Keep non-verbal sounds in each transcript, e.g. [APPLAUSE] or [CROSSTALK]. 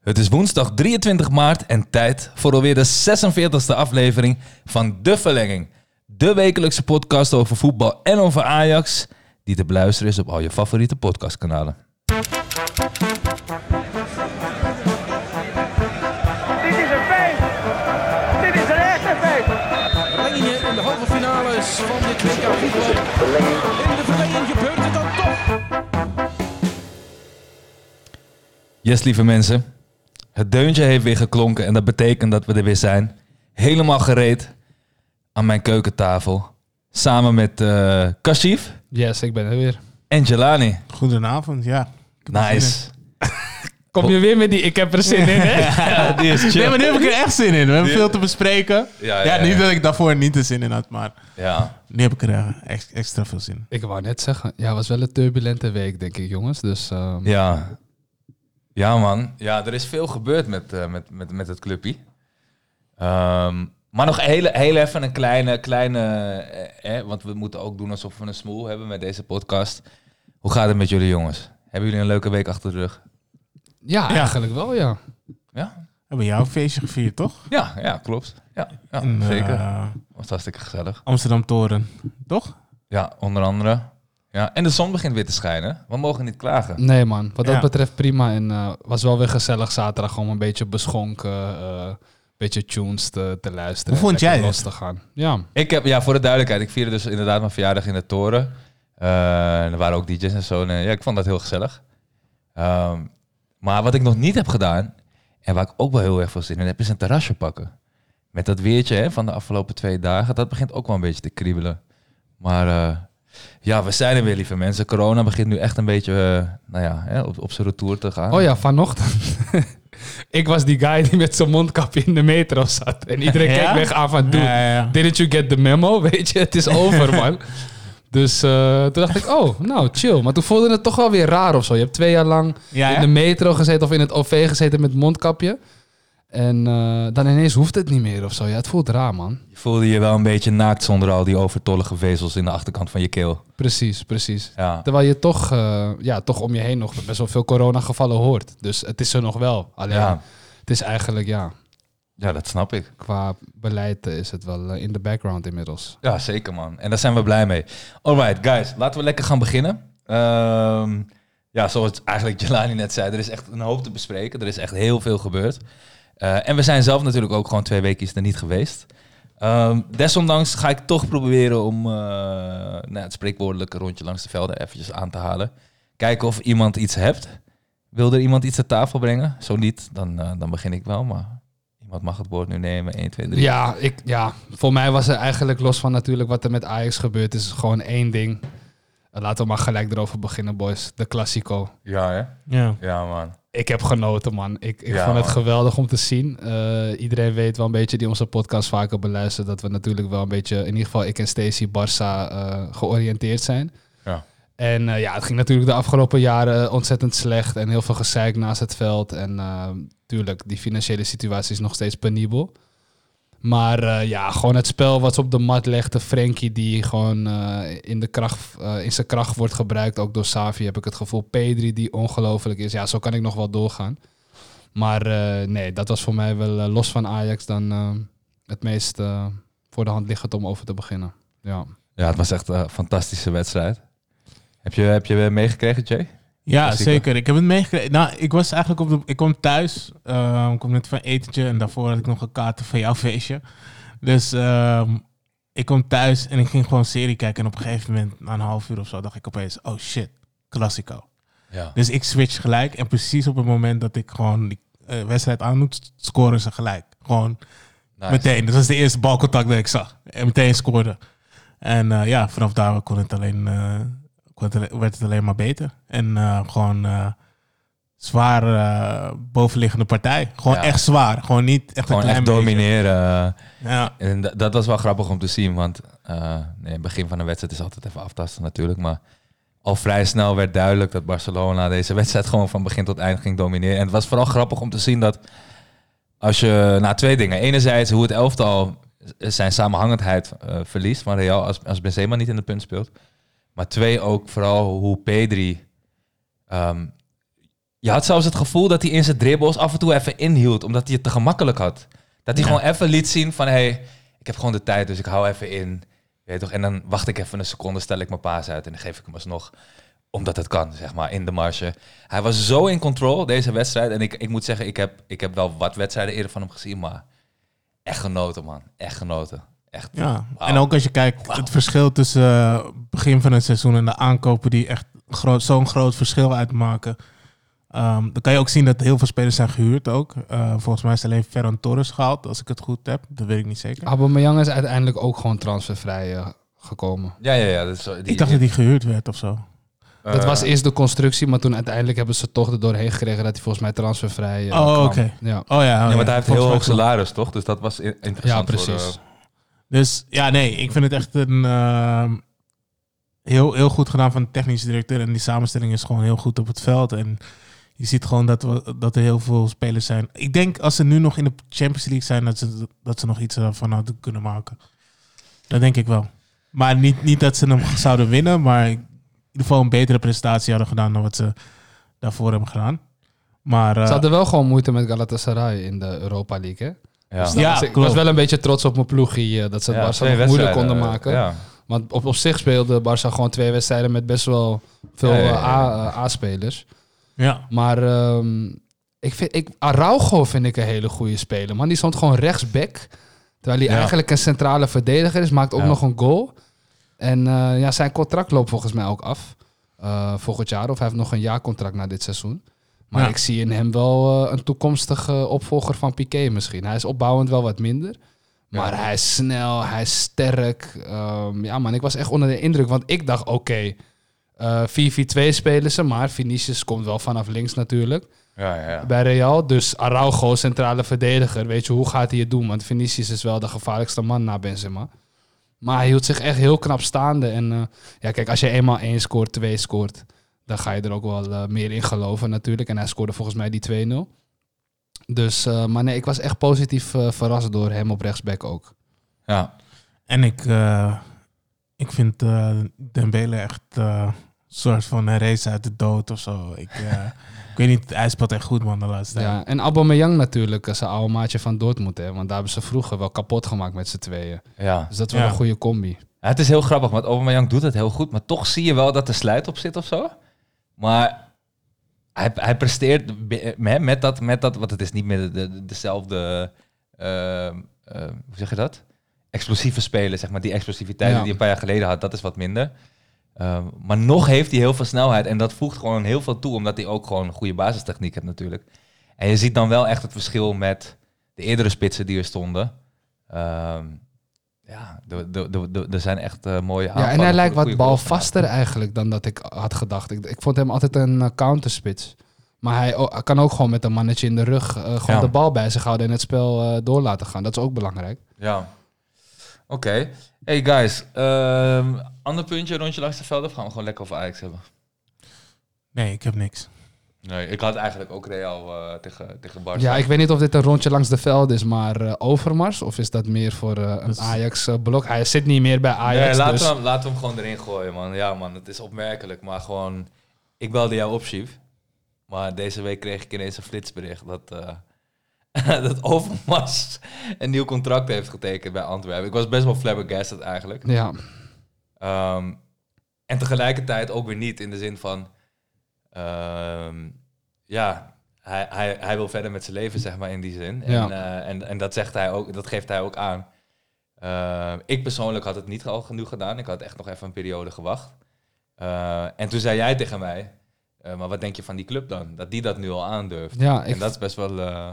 Het is woensdag 23 maart en tijd voor alweer de 46e aflevering van De Verlenging. De wekelijkse podcast over voetbal en over Ajax, die te beluisteren is op al je favoriete podcastkanalen. Dit is een feest! Dit is een echte feest! Verlengingen in de halve finales van dit WK voetbal. In de verlenging gebeurt het dan toch. Yes, lieve mensen. Het deuntje heeft weer geklonken en dat betekent dat we er weer zijn. Helemaal gereed aan mijn keukentafel. Samen met eh Kashif Yes, ik ben er weer. en Jelani. Goedenavond, ja. Nice. [LAUGHS] Kom je weer met die ik heb er zin in, hè? [LAUGHS] Ja, die is in. Nee, maar nu heb ik er echt zin in. We hebben Die- veel te bespreken. Ja, Ja, ja, ja. niet dat ik daarvoor niet de zin in had, maar Ja. nu heb ik er ex- extra veel zin in. Ik wou net zeggen, ja, het was wel een turbulente week, denk ik, jongens. Dus ehm, Ja. Ja, man. Ja, er is veel gebeurd met, eh, met, met, met het clubje. Ehm, maar nog heel, heel even een kleine, kleine eh, eh, want we moeten ook doen alsof we een smoel hebben met deze podcast. Hoe gaat het met jullie jongens? Hebben jullie een leuke week achter de rug? ja, Ja. eigenlijk wel, ja. Ja? We hebben jouw feestje gevierd, toch? Ja, ja klopt. Ja, ja zeker. Was hartstikke gezellig. Amsterdam Toren, toch? Ja, onder andere. Ja, en de zon begint weer te schijnen. We mogen niet klagen. Nee, man. Wat dat Ja. betreft prima. En eh, was wel weer gezellig zaterdag om een beetje beschonken, eh, een beetje tunes te, te luisteren. Hoe vond jij los het? te gaan. Ja. Ik heb, ja, voor de duidelijkheid, ik vierde dus inderdaad mijn verjaardag in de toren. Eh, en er waren ook DJ's en zo. En, eh, ja, ik vond dat heel gezellig. Ehm, maar wat ik nog niet heb gedaan, en waar ik ook wel heel erg veel zin in heb, is een terrasje pakken. Met dat weertje hè, van de afgelopen twee dagen, dat begint ook wel een beetje te kriebelen. Maar eh, ja, we zijn er weer, lieve mensen. Corona begint nu echt een beetje eh, nou ja, hè, op, op zijn retour te gaan. Oh ja, vanochtend. [LAUGHS] ik was die guy die met zijn mondkapje in de metro zat. En iedereen Ja? keek weg aan van, dude, Ja, ja. Didn't you get the memo? [LAUGHS] Weet je, het is over, [LAUGHS] man. Dus eh, toen dacht ik, oh, nou, chill. Maar toen voelde het toch wel weer raar of zo. Je hebt twee jaar lang Ja, in de metro gezeten of in het OV gezeten met mondkapje. En eh, dan ineens hoeft het niet meer of zo. Ja, het voelt raar, man. Je voelde je wel een beetje naakt zonder al die overtollige vezels in de achterkant van je keel. Precies, precies. Ja, Terwijl je toch, eh, ja, toch om je heen nog best wel veel coronagevallen hoort. Dus het is er nog wel. Alleen, ja. het is eigenlijk, ja, ja dat snap ik. qua beleid is het wel eh, in de background inmiddels. Ja, zeker man. En daar zijn we blij mee. Alright, guys, laten we lekker gaan beginnen. Ehm, ja, zoals eigenlijk Jelani net zei, er is echt een hoop te bespreken. Er is echt heel veel gebeurd. Eh, en we zijn zelf natuurlijk ook gewoon twee weken er niet geweest. Ehm, desondanks ga ik toch proberen om eh, nou, het spreekwoordelijke rondje langs de velden eventjes aan te halen. Kijken of iemand iets hebt. Wil er iemand iets ter tafel brengen? Zo niet, dan, eh, dan begin ik wel. Maar iemand mag het woord nu nemen. 1, 2, 3. Ja, ik, ja, voor mij was er eigenlijk los van natuurlijk wat er met Ajax gebeurd is, gewoon één ding. Laten we maar gelijk erover beginnen, boys. De Classico. Ja, hè? Ja. Ja, man. Ik heb genoten, man. Ik, ik Ja, vond het man. geweldig om te zien. Eh, iedereen weet wel een beetje, die onze podcast vaker beluistert, dat we natuurlijk wel een beetje, in ieder geval ik en Stacey, Barça eh, georiënteerd zijn. Ja. En eh, ja, het ging natuurlijk de afgelopen jaren ontzettend slecht en heel veel gezeik naast het veld. En natuurlijk, die financiële situatie is nog steeds penibel. Maar eh, ja, gewoon het spel wat ze op de mat legde. Frenkie die gewoon eh, in, de kracht, eh, in zijn kracht wordt gebruikt. Ook door Savi heb ik het gevoel. Pedri die ongelooflijk is. Ja, zo kan ik nog wel doorgaan. Maar nee, dat was voor mij wel los van Ajax dan het meest voor de hand liggend om over te beginnen. Ja. Ja, het was echt een fantastische wedstrijd. Heb je, heb je meegekregen, Jay? Ja, zeker. Ik heb het meegekregen. Nou, ik was eigenlijk op de... Ik kwam thuis. ehm, ik kwam net van etentje. En daarvoor had ik nog een kaart van jouw feestje. Dus ehm, ik kwam thuis en ik ging gewoon serie kijken. En op een gegeven moment, na een half uur of zo, dacht ik opeens... Oh shit, Classico. Ja. Dus ik switch gelijk. En precies op het moment dat ik gewoon die eh, wedstrijd aan moet, scoren ze gelijk. Gewoon meteen. Dat was de eerste balcontact dat ik zag. En meteen scoorde. En eh, ja, vanaf daar kon het alleen, werd het alleen maar beter. En eh, gewoon eh, zwaar eh, bovenliggende partij. Gewoon Ja. echt zwaar. Gewoon niet echt Gewoon een klein echt beetje. domineren. Ja, En dat, dat was wel grappig om te zien, want eh, nee, het begin van een wedstrijd is altijd even aftasten natuurlijk. Maar al vrij snel werd duidelijk dat Barcelona deze wedstrijd gewoon van begin tot eind ging domineren. En het was vooral grappig om te zien dat als je, nou twee dingen. Enerzijds hoe het elftal zijn samenhangendheid verliest van Real als, als Benzema niet in de punt speelt. Maar twee, ook vooral hoe Pedri ehm, je had zelfs het gevoel dat hij in zijn dribbles af en toe even inhield, omdat hij het te gemakkelijk had. Dat hij Ja. gewoon even liet zien van, hé, hey, ik heb gewoon de tijd, dus ik hou even in. Je weet toch? En dan wacht ik even een seconde, stel ik mijn paas uit en dan geef ik hem alsnog. Omdat het kan, zeg maar, in de marge. Hij was zo in control, deze wedstrijd. En ik, ik moet zeggen, ik heb, ik heb wel wat wedstrijden eerder van hem gezien, maar echt genoten, man. Echt genoten. Echt. Ja, en ook als je kijkt, het verschil tussen eh, begin van het seizoen en de aankopen die echt groot, zo'n groot verschil uitmaken. Ehm, dan kan je ook zien dat heel veel spelers zijn gehuurd ook. Eh, volgens mij is alleen Ferran Torres gehaald, als ik het goed heb. Dat weet ik niet zeker. Aubameyang is uiteindelijk ook gewoon transfervrij eh, gekomen. Ja, ja, ja. Dat is, zo- die, ik dacht dat hij gehuurd werd of zo. dat was eerst de constructie, maar toen uiteindelijk hebben ze toch er doorheen gekregen dat hij volgens mij transfervrij eh, Oh, kwam. oké. Ja. Oh ja, oh Ja, ja, want hij heeft een heel hoog salaris, toch? Dus dat was interessant. Ja, voor, precies. Dus ja, nee, ik vind het echt een ehm, heel, heel goed gedaan van de technische directeur. En die samenstelling is gewoon heel goed op het veld. En je ziet gewoon dat, we, dat er heel veel spelers zijn. Ik denk als ze nu nog in de Champions League zijn, dat ze, dat ze nog iets ervan hadden kunnen maken. Dat denk ik wel. Maar niet, niet dat ze hem [LAUGHS] zouden winnen, maar in ieder geval een betere prestatie hadden gedaan dan wat ze daarvoor hebben gedaan. Maar eh, Ze hadden wel gewoon moeite met Galatasaray in de Europa League, hè? Ja. Dus Ja, dat was- ik was wel een beetje trots op mijn ploegie, eh, dat ze het Barca nog moeilijk konden eh, maken. Ja. Want op, op zich speelde Barça gewoon twee wedstrijden met best wel veel Ja, ja, ja, eh, A-spelers. ja, Maar ehm, ik vind, ik, Araujo vind ik een hele goede speler. Man, die stond gewoon rechtsback. Terwijl hij Ja. eigenlijk een centrale verdediger is. Maakt ook Ja. nog een goal. En eh, ja, zijn contract loopt volgens mij ook af. eh, volgend jaar. Of hij heeft nog een jaarcontract na dit seizoen. Maar Ja. ik zie in hem wel eh, een toekomstige opvolger van Piqué misschien. Hij is opbouwend wel wat minder. Maar Ja. hij is snel, hij is sterk. Ehm, ja man, ik was echt onder de indruk. Want ik dacht, oké, eh 4-4-2 spelen ze. Maar Vinicius komt wel vanaf links natuurlijk Ja, ja, ja. bij Real. Dus Araujo, centrale verdediger. Weet je, hoe gaat hij het doen? Want Vinicius is wel de gevaarlijkste man na Benzema. Maar hij hield zich echt heel knap staande. En eh, ja, kijk, als je eenmaal één scoort, twee scoort... dan ga je er ook wel eh, meer in geloven natuurlijk. En hij scoorde volgens mij die 2-0. Dus, eh, maar nee, ik was echt positief eh, verrast door hem op rechtsback ook. ja. En ik, eh, ik vind eh Dembele echt eh, een soort van een race uit de dood of zo. Ik, eh, [LAUGHS] ik weet niet, hij speelt echt goed man de laatste tijd. Ja, en Aubameyang natuurlijk, zijn oude maatje van Dortmund. Hè, want daar hebben ze vroeger wel kapot gemaakt met z'n tweeën. ja. Dus dat is wel Ja. een goede combi. Ja, Het is heel grappig, want Aubameyang doet het heel goed, maar toch zie je wel dat er slijt op zit of zo. Maar hij, hij presteert met, met, dat, met dat, want het is niet meer de, de- dezelfde, eh, eh, hoe zeg je dat? Explosieve spelen, zeg maar. Die explosiviteit Ja. die hij een paar jaar geleden had, dat is wat minder. Eh, maar nog heeft hij heel veel snelheid en dat voegt gewoon heel veel toe, omdat hij ook gewoon een goede basistechniek heeft natuurlijk. En je ziet dan wel echt het verschil met de eerdere spitsen die er stonden. Ehm, ja, de- de- de- de- er zijn echt eh, mooie Ja, en hij lijkt wat balvaster eigenlijk dan dat ik had gedacht. Ik, ik vond hem altijd een eh, counterspits. Maar hij kan ook gewoon met een mannetje in de rug eh, gewoon Ja. de bal bij zich houden en het spel eh, door laten gaan. Dat is ook belangrijk. Ja. Oké. Hey guys, ehm, ander puntje, rondje langs de velden, of gaan we gewoon lekker over Ajax hebben? Nee, ik heb niks. Nee, ik had eigenlijk ook Real eh, tegen, tegen Barca. Ja, ik weet niet of dit een rondje langs de veld is, maar eh, Overmars? Of is dat meer voor eh, een Ajax-blok? hij zit niet meer bij Nee, Ajax, laten, dus... we hem, laten we hem gewoon erin gooien, man. Ja, man, het is opmerkelijk, maar gewoon... Ik belde jou op, Chief. Maar deze week kreeg ik ineens een flitsbericht dat, eh, [LAUGHS] dat Overmars een nieuw contract heeft getekend bij Antwerpen. Ik was best wel flabbergasted eigenlijk. Ja, Ehm, en tegelijkertijd ook weer niet in de zin van, ja, hij, hij, hij wil verder met zijn leven, zeg maar, in die zin. En, eh, en, en dat, zegt hij ook, dat geeft hij ook aan. Eh, ik persoonlijk had het niet al genoeg gedaan. Ik had echt nog even een periode gewacht. Eh, en toen zei jij tegen mij, eh, maar wat denk je van die club dan? Dat die dat nu al aandurft. ja ik, En dat is best wel... eh,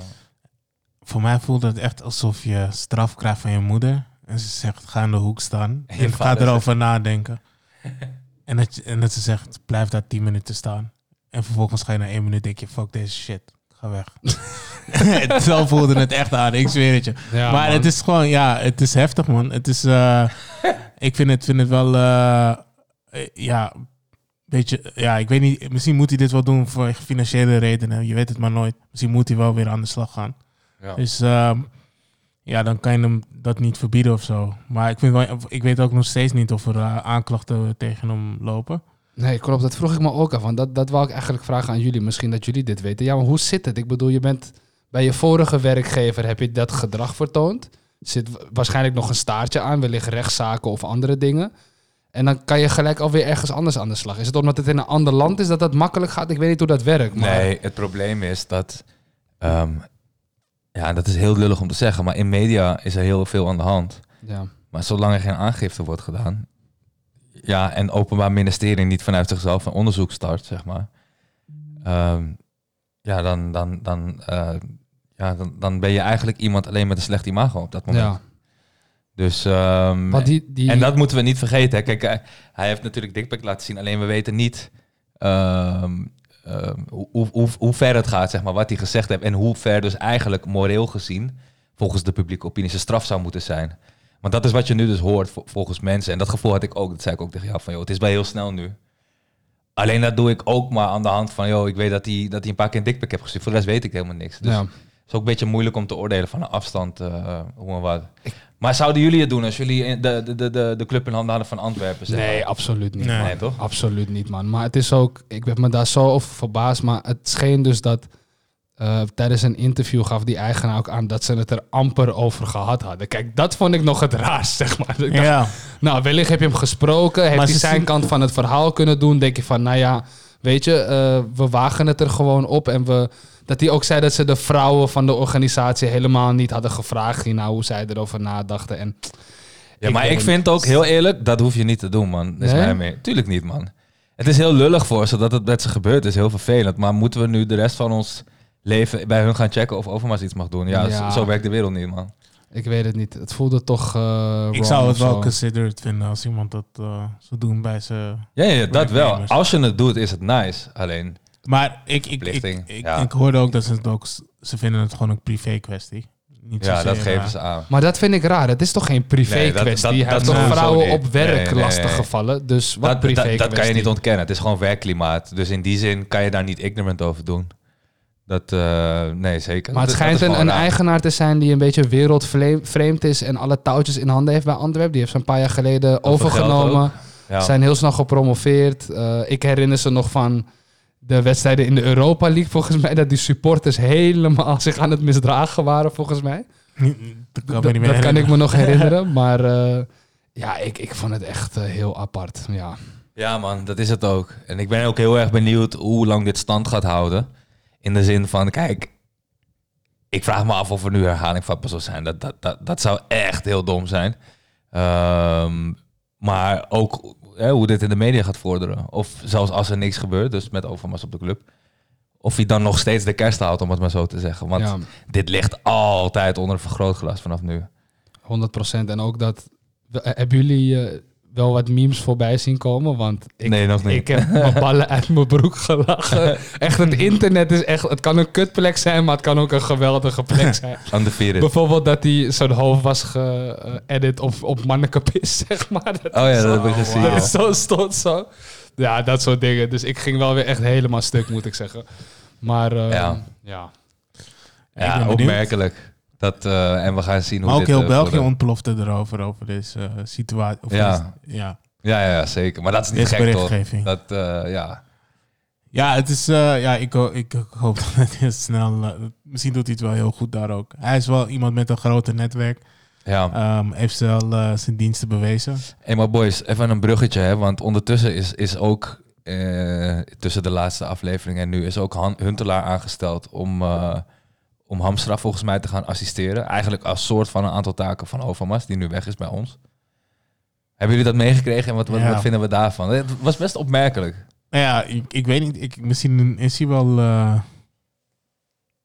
Voor mij voelt het echt alsof je straf krijgt van je moeder. En ze zegt, ga in de hoek staan. [LAUGHS] En ga erover nadenken. [LAUGHS] en, dat, en dat ze zegt, blijf daar tien minuten staan. En vervolgens ga je na één minuut denk je, fuck deze shit. Ga weg. [LAUGHS] Zo voelde het echt aan, ik zweer het je. ja, maar man. het is gewoon, ja, het is heftig, man. Het is, eh, [LAUGHS] ik vind het, vind het wel, eh, ja, beetje, ja, ik weet niet. Misschien moet hij dit wel doen voor financiële redenen. Je weet het maar nooit. Misschien moet hij wel weer aan de slag gaan. ja. Dus ehm, ja, dan kan je hem dat niet verbieden of zo. Maar ik, vind wel, ik weet ook nog steeds niet of er aanklachten tegen hem lopen. Nee, klopt. Dat vroeg ik me ook af. Want dat, dat wou ik eigenlijk vragen aan jullie. Misschien dat jullie dit weten. Ja, maar hoe zit het? Ik bedoel, je bent bij je vorige werkgever heb je dat gedrag vertoond. Zit wa- waarschijnlijk nog een staartje aan, wellicht rechtszaken of andere dingen. En dan kan je gelijk alweer ergens anders aan de slag. Is het omdat het in een ander land is dat dat makkelijk gaat? Ik weet niet hoe dat werkt. Maar Nee, het probleem is dat... ehm, ja, dat is heel lullig om te zeggen, maar in media is er heel veel aan de hand. Ja. Maar zolang er geen aangifte wordt gedaan... Ja, en openbaar ministerie niet vanuit zichzelf een onderzoek start, zeg maar... ehm, ja, dan, dan, dan, eh, ja dan, dan ben je eigenlijk iemand alleen met een slecht imago op dat moment. ja. Dus, Want die, die, en dat moeten we niet vergeten. hè. Kijk, hij, hij heeft natuurlijk dikpik laten zien, alleen we weten niet ehm, hoe, hoe, hoe, hoe ver het gaat, zeg maar, wat hij gezegd heeft en hoe ver dus eigenlijk moreel gezien, volgens de publieke opinie, zijn straf zou moeten zijn. Want dat is wat je nu dus hoort vo- volgens mensen. En dat gevoel had ik ook. Dat zei ik ook tegen jou van, joh, het is wel heel snel nu. Alleen dat doe ik ook maar aan de hand van, joh, ik weet dat hij, dat een paar keer een dikpik heeft gestuurd. Voor de rest weet ik helemaal niks. Dus ja. het is ook een beetje moeilijk om te oordelen van een afstand eh, hoe en wat. Maar zouden jullie het doen als jullie de, de, de, de, club in handen hadden van Antwerpen? Zeg Nee, absoluut niet. Nee. man. Nee, toch? Absoluut niet, man. Maar het is ook, ik heb me daar zo over verbaasd. Maar het scheen dus dat eh, tijdens een interview gaf die eigenaar ook aan dat ze het er amper over gehad hadden. Kijk, dat vond ik nog het raarst, zeg maar. Dacht, Ja, Nou, wellicht heb je hem gesproken. Heeft Maar hij zijn kant van het verhaal kunnen doen? Denk je van, nou ja, weet je, eh, we wagen het er gewoon op. En we, dat hij ook zei dat ze de vrouwen van de organisatie helemaal niet hadden gevraagd. Hierna hoe zij erover nadachten. En Ja, Ik maar ik vind ook heel eerlijk, dat hoef je niet te doen, man. Is Nee? mij mee. Tuurlijk niet, man. Het is heel lullig voor ze dat het met ze gebeurt. Het is heel vervelend. Maar moeten we nu de rest van ons leven bij hun gaan checken of Overmars iets mag doen? Ja, Ja. Zo, zo werkt de wereld niet, man. ik weet het niet. Het voelde toch eh ik zou het wel zo. considered vinden als iemand dat eh zou doen bij zijn... Ja, ja dat wel. Als je het doet, is het nice. Alleen, Maar ik, ik, ik, ik, ja. ik hoorde ook dat ze het ook... Ze vinden het gewoon een privé kwestie. Niet ja, zozeer, dat geven eh, ze aan. Maar dat vind ik raar. Het is toch geen privé Nee, dat- kwestie? dat- Hij dat heeft toch vrouwen op werk Nee, nee, nee. lastiggevallen? Dus wat Dat, privé dat, dat kan je niet ontkennen. Het is gewoon werkklimaat. Dus in die zin kan je daar niet ignorant over doen. Dat, eh, nee, zeker. Maar het Dat- schijnt een, eigenaar te zijn die een beetje wereldvreemd is en alle touwtjes in handen heeft bij Antwerpen. Die heeft ze een paar jaar geleden overgenomen. Ja. Zijn heel snel gepromoveerd. Eh, ik herinner ze nog van de wedstrijden in de Europa League, volgens mij, dat die supporters helemaal [LAUGHS] zich aan het misdragen waren, volgens mij. Dat kan, me Dat, niet meer dat kan ik me nog herinneren. Maar eh, ja, ik, ik vond het echt heel apart. Ja. Ja, man, dat is het ook. En ik ben ook heel erg benieuwd hoe lang dit stand gaat houden. In de zin van, kijk, ik vraag me af of er nu herhaling vatbaar zal zijn. Dat, dat, dat, dat zou echt heel dom zijn. Ehm, maar ook hè, hoe dit in de media gaat vorderen. Of zelfs als er niks gebeurt, dus met Overmars op de club. Of hij dan nog steeds de kerst houdt, om het maar zo te zeggen. Want ja, dit ligt altijd onder een vergrootglas vanaf nu. 100%. En ook dat. Hebben jullie eh, wel wat memes voorbij zien komen? Want ik, nee, nog niet. ik heb mijn ballen uit mijn broek gelachen. [LAUGHS] Echt, het internet is echt. Het kan een kutplek zijn, maar het kan ook een geweldige plek [LAUGHS] zijn. Undefeated. Bijvoorbeeld dat hij zijn hoofd was geëdit op, op mannekapis, [LAUGHS] zeg maar. Dat Oh ja, dat heb ik gezien. Dat ja. is zo stond zo. Ja, dat soort dingen. Dus ik ging wel weer echt helemaal stuk, moet ik zeggen. Maar eh, Ja. ja. Ja, benieuwd. opmerkelijk. Dat, eh, en we gaan zien hoe Maar ook dit... heel eh, België ontplofte erover, over deze eh, situatie. Ja. deze- ja. Ja, ja, ja, zeker. Maar dat is niet gek, toch? berichtgeving. Dat, ja. Ja, het is, ja ik, ho- ik hoop [LAUGHS] dat het heel snel... misschien doet hij het wel heel goed daar ook. Hij is wel iemand met een groter netwerk. ja. Ehm, heeft wel eh, zijn diensten bewezen. Hey, maar boys, even een bruggetje, hè? Want ondertussen is, is ook... tussen de laatste aflevering en nu is ook Han Huntelaar aangesteld om, om Hamstra volgens mij te gaan assisteren. Eigenlijk als soort van een aantal taken van Overmars, die nu weg is bij ons. Hebben jullie dat meegekregen en wat, wat, Ja. wat vinden we daarvan? Het was best opmerkelijk. Nou ja, ik, ik weet niet. Ik, misschien is hij wel... eh,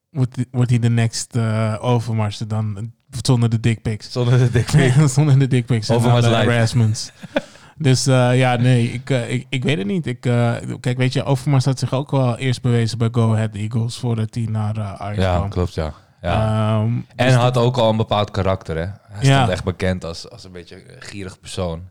wordt, hij- wordt hij de next eh Overmars dan zonder de dickpics? Zonder de dik [LAUGHS] zonder de dickpics. en Overmars alle live. harassments. [LAUGHS] dus eh, ja, nee, ik, eh, ik, ik weet het niet. Ik, eh, kijk, weet je, Overmars had zich ook wel eerst bewezen bij Go Ahead Eagles voordat hij naar eh Ajax Ja, kwam. klopt, ja. ja. Ehm, en dus had ook al een bepaald karakter, hè? Hij Ja. stond echt bekend als, als een beetje een gierig persoon.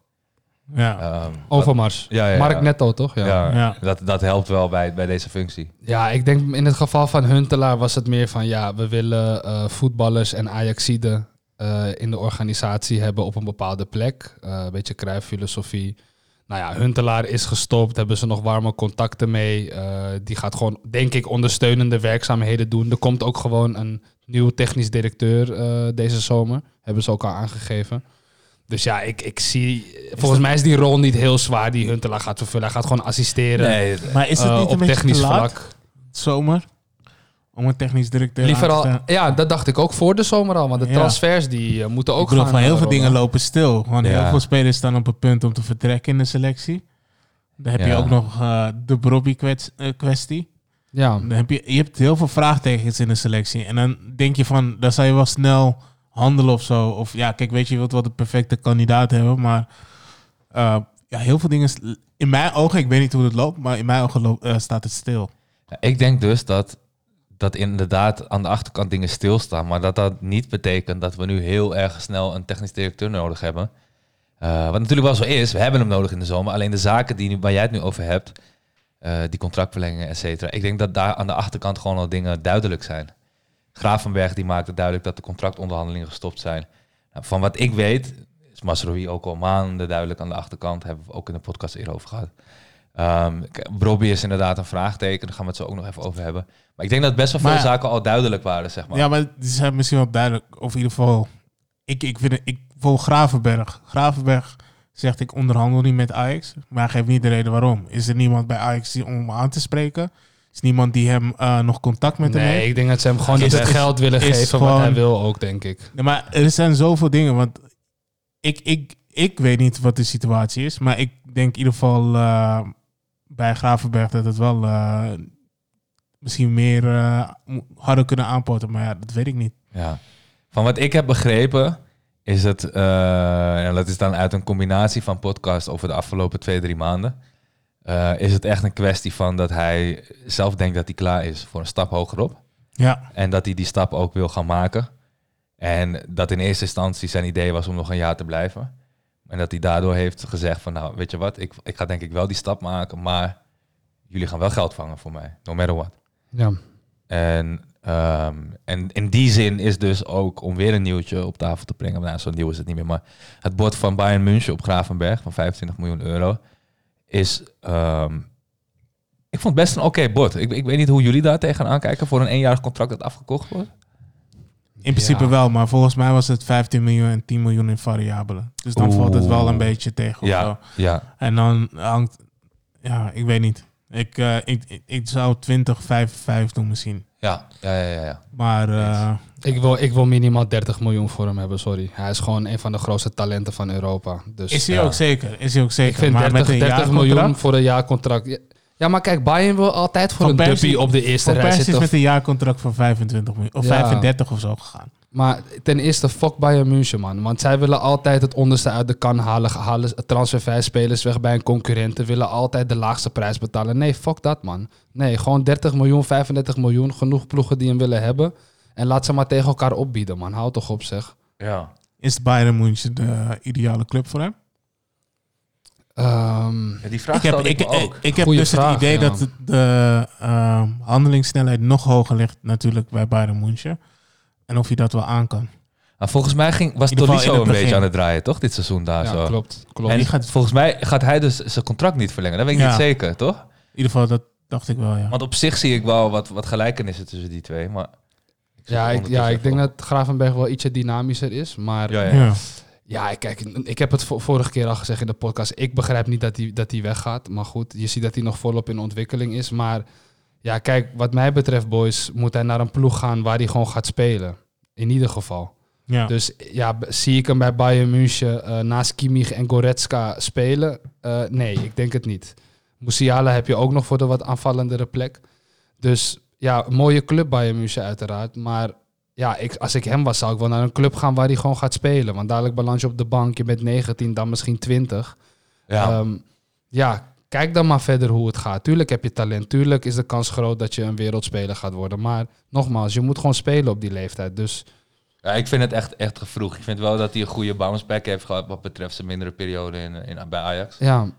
Ja. Ehm, Overmars. Ja, ja, ja. Mark Netto, toch? Ja, Ja. Ja. Dat, dat helpt wel bij, bij deze functie. Ja, ik denk in het geval van Huntelaar was het meer van ja, we willen eh, voetballers en Ajaxiden eh, in de organisatie hebben op een bepaalde plek. Eh, een beetje Cruijff-filosofie. Nou ja, Huntelaar is gestopt. Hebben ze nog warme contacten mee. Eh, die gaat gewoon, denk ik, ondersteunende werkzaamheden doen. Er komt ook gewoon een nieuw technisch directeur deze zomer. Hebben ze ook al aangegeven. Dus ja, ik, ik zie... Volgens mij is die rol niet heel zwaar die Huntelaar gaat vervullen. Hij gaat gewoon assisteren Nee, Maar is het niet een op technisch vlak. zomer? Om een technisch directeur Liever aan te al, stellen? ja, dat dacht ik ook voor de zomer al. Want de Ja. transfers die eh, moeten ook Ik bedoel, gaan. van heel eh, veel dingen lopen stil. Want Ja. heel veel spelers staan op het punt om te vertrekken in de selectie. Dan heb je ook nog eh, de Brobby kwets- kwestie. Ja, Dan heb je, je hebt heel veel vraagtekens in de selectie. En dan denk je van, dan zou je wel snel handelen of zo. Of ja, kijk, weet je, je wilt wel de perfecte kandidaat hebben. Maar eh, ja, heel veel dingen... In mijn ogen, ik weet niet hoe het loopt, maar in mijn ogen loopt, eh, staat het stil. Ja, Ik denk dus dat, dat inderdaad aan de achterkant dingen stilstaan. Maar dat dat niet betekent dat we nu heel erg snel een technisch directeur nodig hebben. Eh, wat natuurlijk wel zo is, we hebben hem nodig in de zomer. Alleen de zaken die waar jij het nu over hebt, eh, die contractverlengingen, et cetera. Ik denk dat daar aan de achterkant gewoon al dingen duidelijk zijn. Gravenberg die maakte duidelijk dat de contractonderhandelingen gestopt zijn. Nou, van wat ik weet, is Masrowi ook al maanden duidelijk aan de achterkant. Hebben we ook in de podcast eerder over gehad. Ehm Brobby is inderdaad een vraagteken. Daar gaan we het zo ook nog even over hebben. Maar ik denk dat best wel veel Maar- zaken al duidelijk waren, zeg maar. Ja, maar die zijn misschien wel duidelijk. Of in ieder geval, ik, ik vind ik Gravenberg. Gravenberg zegt ik onderhandel niet met Ajax, maar hij geeft niet de reden waarom. Is er niemand bij Ajax die, om hem aan te spreken? Is niemand die hem eh, nog contact met hem nee, heeft? ik denk dat ze hem gewoon Is niet het geld willen is geven wat gewoon- hij wil ook, denk ik. Nee, maar er zijn zoveel dingen, want ik, ik, ik weet niet wat de situatie is, maar ik denk in ieder geval eh, bij Gravenberg dat het wel eh, misschien meer eh, mo- hadden kunnen aanpoten, maar ja, dat weet ik niet. Ja. Van wat ik heb begrepen, is het, eh, en dat is dan uit een combinatie van podcasts over de afgelopen twee, drie maanden, eh, is het echt een kwestie van dat hij zelf denkt dat hij klaar is voor een stap hogerop. Ja, En dat hij die stap ook wil gaan maken. En dat in eerste instantie zijn idee was om nog een jaar te blijven. En dat hij daardoor heeft gezegd van, nou, weet je wat, ik, ik ga denk ik wel die stap maken, maar jullie gaan wel geld vangen voor mij, no matter what. Ja. En, ehm, en in die zin is dus ook, om weer een nieuwtje op tafel te brengen, nou, zo nieuw is het niet meer, maar het bod van Bayern München op Gravenberg van 25 miljoen euro is, ehm, ik vond het best een oké bod. Ik, ik weet niet hoe jullie daar tegenaan kijken voor een eenjarig contract dat afgekocht wordt. In principe Ja. wel, maar volgens mij was het 15 miljoen en 10 miljoen in variabelen. Dus dan Oeh. valt het wel een beetje tegen. of zo. Ja, ja. En dan hangt, ja, ik weet niet. Ik, eh, ik, ik, ik zou 20, 5, 5 doen misschien. Ja, ja, ja, ja. ja. Maar eh, Ik wil, ik wil minimaal 30 miljoen voor hem hebben, sorry. Hij is gewoon een van de grootste talenten van Europa. Dus is hij ja. ook zeker? Is hij ook zeker? ik vind maar 30, 30 jaarcontract- miljoen voor een jaarcontract. Ja, maar kijk, Bayern wil altijd voor Van een Persie- duppie op de eerste Van rij Persie is zitten. met een jaarcontract van 25 miljoen. Of Ja. 35 of zo gegaan. Maar ten eerste, fuck Bayern München, man. Want zij willen altijd het onderste uit de kan halen. Halen transfervrij spelers weg bij een concurrent. willen altijd de laagste prijs betalen. Nee, fuck dat, man. Nee, gewoon 30 miljoen, 35 miljoen. Genoeg ploegen die hem willen hebben. En laat ze maar tegen elkaar opbieden, man. Hou toch op, zeg. ja. Is Bayern München de ideale club voor hem? Ehm, Ja, die vraag Ik heb, ik, ik, me ook. ik heb dus vraag, het idee ja. dat de uh, handelingssnelheid nog hoger ligt natuurlijk bij Bayern München. En of hij dat wel aan kan. Maar volgens mij ging, was Tolisso een beetje aan het draaien, toch? Dit seizoen daar ja, zo. klopt. klopt. En die gaat- volgens mij gaat hij dus zijn contract niet verlengen. Dat weet ik Ja. niet zeker, toch? In ieder geval, dat dacht ik wel, ja. Want op zich zie ik wel wat, wat gelijkenissen tussen die twee. Maar ik ja, ik, ja, ik denk dat Gravenberg wel ietsje dynamischer is. Maar. Ja, ja. kijk, ik heb het vo- vorige keer al gezegd in de podcast. Ik begrijp niet dat hij, dat weggaat. Maar goed, je ziet dat hij nog volop in ontwikkeling is. Maar ja, kijk, wat mij betreft, boys, moet hij naar een ploeg gaan waar hij gewoon gaat spelen. In ieder geval. ja. Dus ja, zie ik hem bij Bayern München eh, naast Kimmich en Goretzka spelen? Eh, nee, ik denk het niet. Musiala heb je ook nog voor de wat aanvallendere plek. Dus ja, mooie club Bayern München uiteraard. Maar ja, ik, als ik hem was, zou ik wel naar een club gaan waar hij gewoon gaat spelen. Want dadelijk balans je op de bank, je bent 19, dan misschien 20. Ja. Ehm, ja, kijk dan maar verder hoe het gaat. Tuurlijk heb je talent. Tuurlijk is de kans groot dat je een wereldspeler gaat worden. Maar nogmaals, je moet gewoon spelen op die leeftijd. Dus Ja, ik vind het echt, echt vroeg. Ik vind wel dat hij een goede bounce back heeft gehad wat betreft zijn mindere periode in, in, bij Ajax. ja,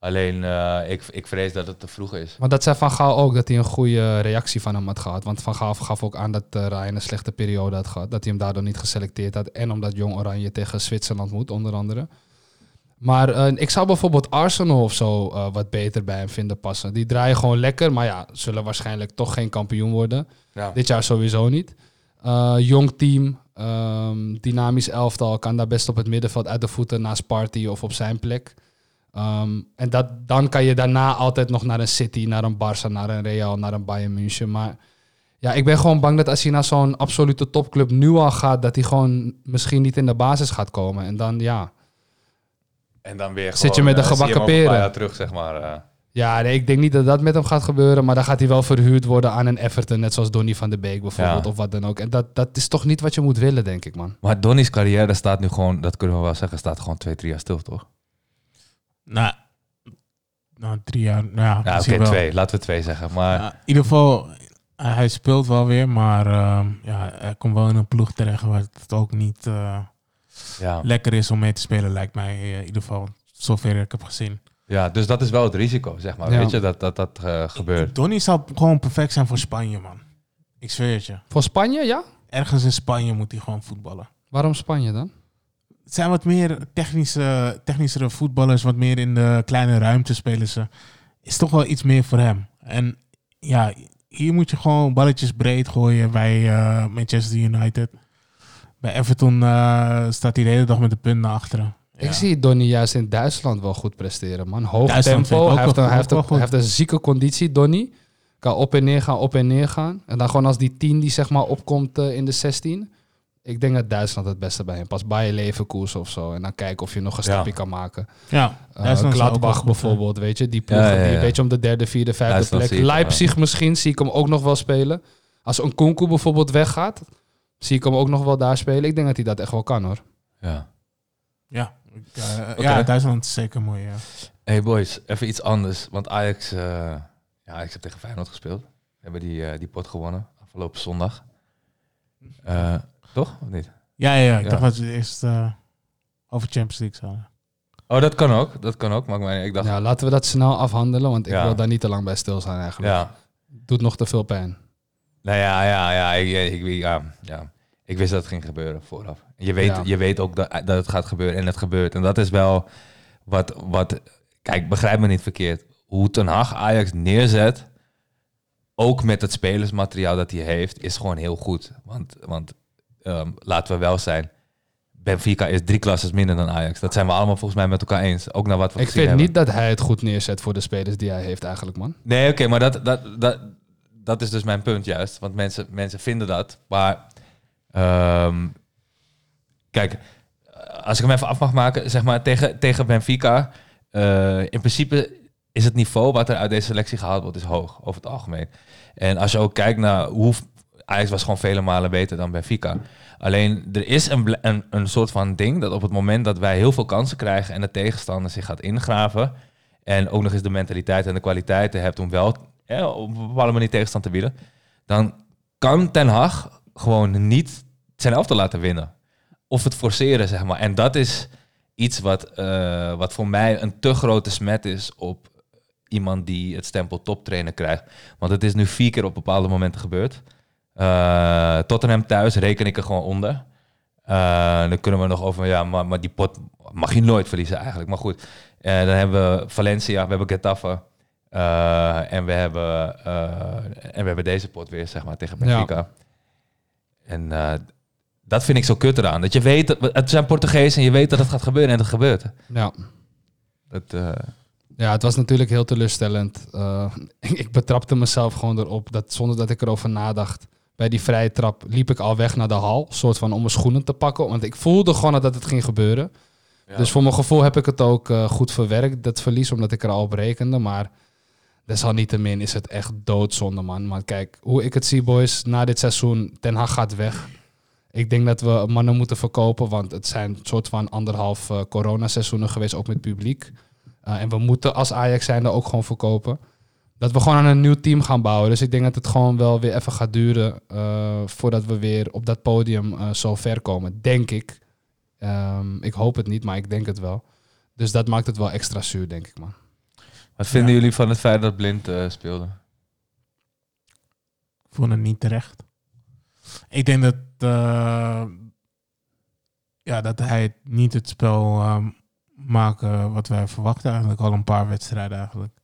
Alleen, eh, ik, ik vrees dat het te vroeg is. Maar dat zei Van Gaal ook, dat hij een goede reactie van hem had gehad. Want Van Gaal gaf ook aan dat uh, Ryan een slechte periode had gehad. Dat hij hem daardoor niet geselecteerd had. En omdat Jong Oranje tegen Zwitserland moet, onder andere. Maar eh, ik zou bijvoorbeeld Arsenal of zo eh, wat beter bij hem vinden passen. Die draaien gewoon lekker, maar ja, zullen waarschijnlijk toch geen kampioen worden. Ja. Dit jaar sowieso niet. Jong team, ehm, dynamisch elftal, kan daar best op het middenveld uit de voeten naast Party of op zijn plek. Ehm, en dat, dan kan je daarna altijd nog naar een City, naar een Barça, naar een Real, naar een Bayern München. Maar ja, ik ben gewoon bang dat als hij naar zo'n absolute topclub nu al gaat, dat hij gewoon misschien niet in de basis gaat komen. En dan ja, En dan weer Zit je met de eh, gebakken peren? terug, zeg maar. eh. Ja, nee, ik denk niet dat dat met hem gaat gebeuren. Maar dan gaat hij wel verhuurd worden aan een Everton. Net zoals Donny van de Beek bijvoorbeeld. Ja. Of wat dan ook. En dat, dat is toch niet wat je moet willen, denk ik, man. Maar Donny's carrière staat nu gewoon, dat kunnen we wel zeggen, staat gewoon twee, drie jaar stil, toch? Nou, nou drie jaar. Nou, ja, Ja, oké, wel. twee. Laten we twee zeggen. Maar Ja, in ieder geval, hij hij speelt wel weer, maar ehm, ja, hij komt wel in een ploeg terecht waar het ook niet eh, ja. lekker is om mee te spelen, lijkt mij eh, in ieder geval. Zover ik heb gezien. ja, dus dat is wel het risico, zeg maar. Ja. Weet je, dat dat, dat eh, gebeurt. Donny zou gewoon perfect zijn voor Spanje, man. Ik zweer het je. Voor Spanje, ja? Ergens in Spanje moet hij gewoon voetballen. Waarom Spanje dan? Het zijn wat meer technische, technischere voetballers, wat meer in de kleine ruimte spelen ze. Is toch wel iets meer voor hem. En ja, hier moet je gewoon balletjes breed gooien bij eh, Manchester United. Bij Everton eh, staat hij de hele dag met de punt naar achteren. Ik zie Donny juist in Duitsland wel goed presteren, man. Hoog Duitsland tempo. Hij heeft, een, hij, heeft een, hij heeft een zieke conditie, Donny. Kan op en neer gaan, op en neer gaan. En dan gewoon als die 10 die zeg maar opkomt eh, in de 16. Ik denk dat Duitsland het beste bij hem past. Bij Leverkusen of zo. En dan kijken of je nog een Ja. stapje kan maken. Ja, Uh, Gladbach goed, bijvoorbeeld, weet je. Die ploeg Ja, ja, die ja. een beetje om de derde, vierde, vijfde Duitsland plek. ik, Leipzig misschien, zie ik hem ook nog wel spelen. Als een Kunku bijvoorbeeld weggaat, zie ik hem ook nog wel daar spelen. Ik denk dat hij dat echt wel kan, hoor. Ja. Ja, ik, eh, ja Duitsland is zeker mooi. Ja. Hey boys, even iets anders. Want Ajax, eh ja, Ajax heeft tegen Feyenoord gespeeld. We hebben die, eh, die pot gewonnen afgelopen zondag. Eh, toch? Of niet? Ja, ja, ja, ik Ja. dacht dat we het eerst eh, over Champions League zouden. Oh, dat kan ook. Dat kan ook. Maar ik, meen, ik dacht, ja. Ja, laten we dat snel afhandelen, want ik Ja. wil daar niet te lang bij stil zijn eigenlijk. ja. Doet nog te veel pijn. Nou ja, ja, ja, ik, ik, ik- ja, ja. Ik wist dat het ging gebeuren vooraf. Je weet, Ja. je weet ook dat, dat het gaat gebeuren en het gebeurt. En dat is wel wat, wat... Kijk, begrijp me niet verkeerd. Hoe Ten Hag Ajax neerzet, ook met het spelersmateriaal dat hij heeft, is gewoon heel goed. Want, want ehm, laten we wel zijn, Benfica is drie klasses minder dan Ajax. Dat zijn we allemaal volgens mij met elkaar eens. Ook naar wat we Ik vind hebben. niet dat hij het goed neerzet voor de spelers die hij heeft eigenlijk, man. Nee, oké, maar dat, dat, dat, dat is dus mijn punt juist. Want mensen, mensen vinden dat. Maar ehm, kijk, als ik hem even af mag maken, zeg maar tegen, tegen Benfica. eh, in principe is het niveau wat er uit deze selectie gehaald wordt, is hoog over het algemeen. En als je ook kijkt naar hoe Ajax was gewoon vele malen beter dan Benfica. Alleen er is een, een, een soort van ding dat op het moment dat wij heel veel kansen krijgen en de tegenstander zich gaat ingraven en ook nog eens de mentaliteit en de kwaliteiten hebt om wel op een bepaalde manier tegenstand te bieden, dan kan Ten Hag gewoon niet zijn elftal laten winnen. Of het forceren, zeg maar. En dat is iets wat, eh, wat voor mij een te grote smet is op iemand die het stempel toptrainer krijgt. Want het is nu vier keer op bepaalde momenten gebeurd. Eh Tottenham thuis reken ik er gewoon onder. Eh, dan kunnen we nog over, ja, maar, maar die pot mag je nooit verliezen eigenlijk. Maar goed, Eh, dan hebben we Valencia, we hebben Getafe. en, we hebben, en we hebben deze pot weer, zeg maar, tegen Benfica. En dat vind ik zo kut eraan. Dat je weet, dat, het zijn Portugezen en je weet dat het gaat gebeuren en het gebeurt. Ja. Dat, Ja, het was natuurlijk heel teleurstellend. Ik, [LAUGHS] ik betrapte mezelf gewoon erop dat zonder dat ik erover nadacht. Bij die vrije trap liep ik al weg naar de hal, soort van om mijn schoenen te pakken. Want ik voelde gewoon dat het ging gebeuren. ja. Dus voor mijn gevoel heb ik het ook eh, goed verwerkt, dat verlies, omdat ik er al op rekende. Maar desalniettemin is het echt doodzonde, man. Maar kijk, hoe ik het zie, boys, na dit seizoen, Ten Hag gaat weg. Ik denk dat we mannen moeten verkopen, want het zijn een soort van anderhalf eh coronaseizoenen geweest, ook met publiek. Uh, en we moeten als Ajax zijnde ook gewoon verkopen. Dat we gewoon aan een nieuw team gaan bouwen. Dus ik denk dat het gewoon wel weer even gaat duren uh, voordat we weer op dat podium uh, zo ver komen. Denk ik. Um, ik hoop het niet, maar ik denk het wel. Dus dat maakt het wel extra zuur, denk ik, man. Wat vinden ja. jullie van het feit dat Blind uh, speelde? Ik vond het niet terecht. Ik denk dat, uh, ja, dat hij niet het spel um, maken wat wij verwachten eigenlijk. Al een paar wedstrijden eigenlijk.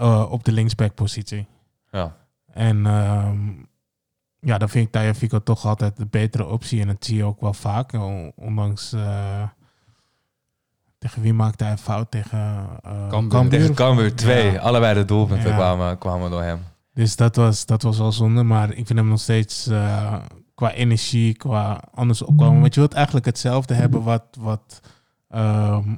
Eh, op de linksback-positie. Ja. En ehm, ja, dan vind ik Tajafico toch altijd de betere optie. En dat zie je ook wel vaak. on- Ondanks... eh, tegen wie maakte hij fout? Tegen eh Cambuur. Cambuur. Tegen Cambuur 2. Ja. Allebei de doelpunten Ja. kwamen, kwamen door hem. Dus dat was, dat was wel zonde. Maar ik vind hem nog steeds qua energie, qua anders opkomen. Want je wilt eigenlijk hetzelfde hebben wat, wat, ehm,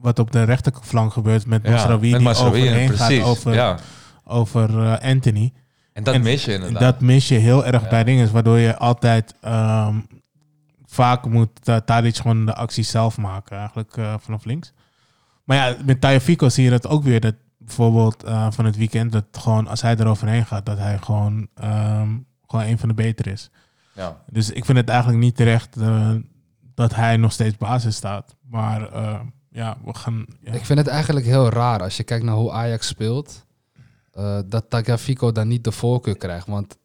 wat op de rechterflank gebeurt met Masraoui. Die Masraoui, overheen precies. gaat over, ja. over eh, Anthony. En dat En mis je inderdaad. Dat mis je heel erg bij dingen. Waardoor je altijd ehm, vaak moet uh, Tadic gewoon de actie zelf maken. Eigenlijk eh, vanaf links. Maar ja, met Tajafico zie je dat ook weer. Dat bijvoorbeeld van het weekend. Dat gewoon als hij eroverheen gaat. Dat hij gewoon, ehm, gewoon een van de beter is. ja. Dus ik vind het eigenlijk niet terecht dat hij nog steeds basis staat. Maar ja, we gaan... Ja. Ik vind het eigenlijk heel raar als je kijkt naar hoe Ajax speelt. eh, dat Tagliafico dan niet de voorkeur krijgt. Want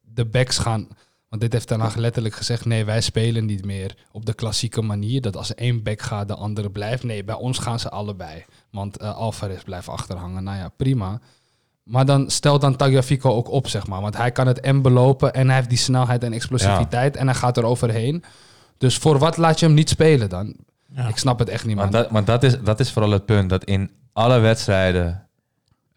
de backs gaan. Want dit heeft Ten Hag letterlijk gezegd: nee, wij spelen niet meer op de klassieke manier. Dat als één back gaat, de andere blijft. Nee, bij ons gaan ze allebei. Want eh Alvarez blijft achterhangen. Nou ja, prima. Maar dan stel dan Tagliafico ook op, zeg maar. Want hij kan het en belopen en hij heeft die snelheid en explosiviteit. En hij gaat er overheen. Dus voor wat laat je hem niet spelen dan? Ja. Ik snap het echt niet, man. dat, maar dat, is, dat is vooral het punt. Dat in alle wedstrijden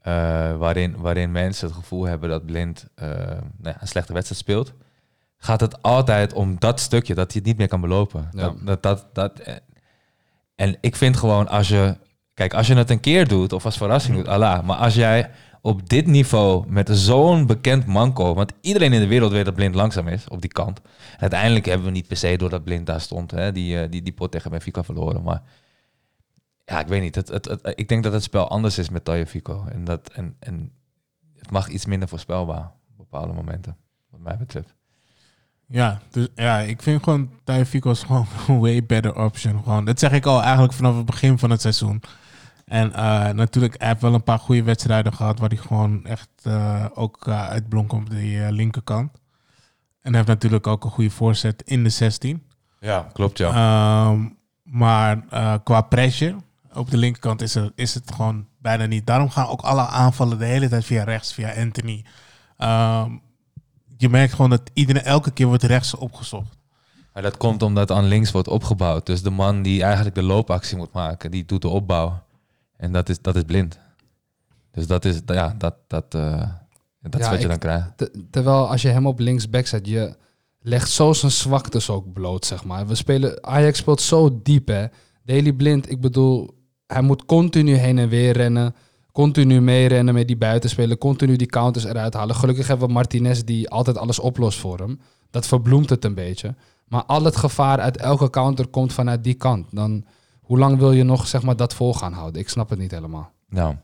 eh, waarin, waarin mensen het gevoel hebben dat Blind eh, nou ja, een slechte wedstrijd speelt, gaat het altijd om dat stukje dat hij het niet meer kan belopen. Ja. Dat, dat, dat, dat, en ik vind gewoon als je, kijk, als je het een keer doet of als verrassing doet, Allah. Maar als jij op dit niveau met zo'n bekend manco, want iedereen in de wereld weet dat Blind langzaam is op die kant. En uiteindelijk hebben we niet per se doordat Blind daar stond, hè, die, eh, die, die pot tegen Benfica verloren. Maar ja, ik weet niet. Het, het, ik denk dat het spel anders is met Tagliafico. En, dat, en, en het mag iets minder voorspelbaar op bepaalde momenten, wat mij betreft. Ja, dus ja, ik vind gewoon Tajafico is gewoon [LAUGHS] een way better option. Gewoon. Dat zeg ik al eigenlijk vanaf het begin van het seizoen. En eh, natuurlijk, hij heeft wel een paar goede wedstrijden gehad waar hij gewoon echt eh, ook uh, uitblonk op de linkerkant. En hij heeft natuurlijk ook een goede voorzet in de 16. Ja, klopt ja. Ehm, maar eh, qua pressure op de linkerkant is het, is het gewoon bijna niet. Daarom gaan ook alle aanvallen de hele tijd via rechts, via Anthony. Ehm, je merkt gewoon dat iedereen elke keer wordt rechts opgezocht. Maar dat komt omdat aan links wordt opgebouwd. Dus de man die eigenlijk de loopactie moet maken, die doet de opbouw. En dat is, dat is blind. Dus dat is, ja, dat, dat, eh, dat is Ja, wat je ik- dan krijgt. Te- terwijl als je hem op linksback zet, je legt zo zijn zwaktes ook bloot, zeg maar. We spelen, Ajax speelt zo diep, hè. Daily Blind, ik bedoel, hij moet continu heen en weer rennen. Continu meerennen met die buitenspelen. Continu die counters eruit halen. Gelukkig hebben we Martinez die altijd alles oplost voor hem. Dat verbloemt het een beetje. Maar al het gevaar uit elke counter komt vanuit die kant. Dan, hoe lang wil je nog zeg maar, dat vol gaan houden? Ik snap het niet helemaal. Nou,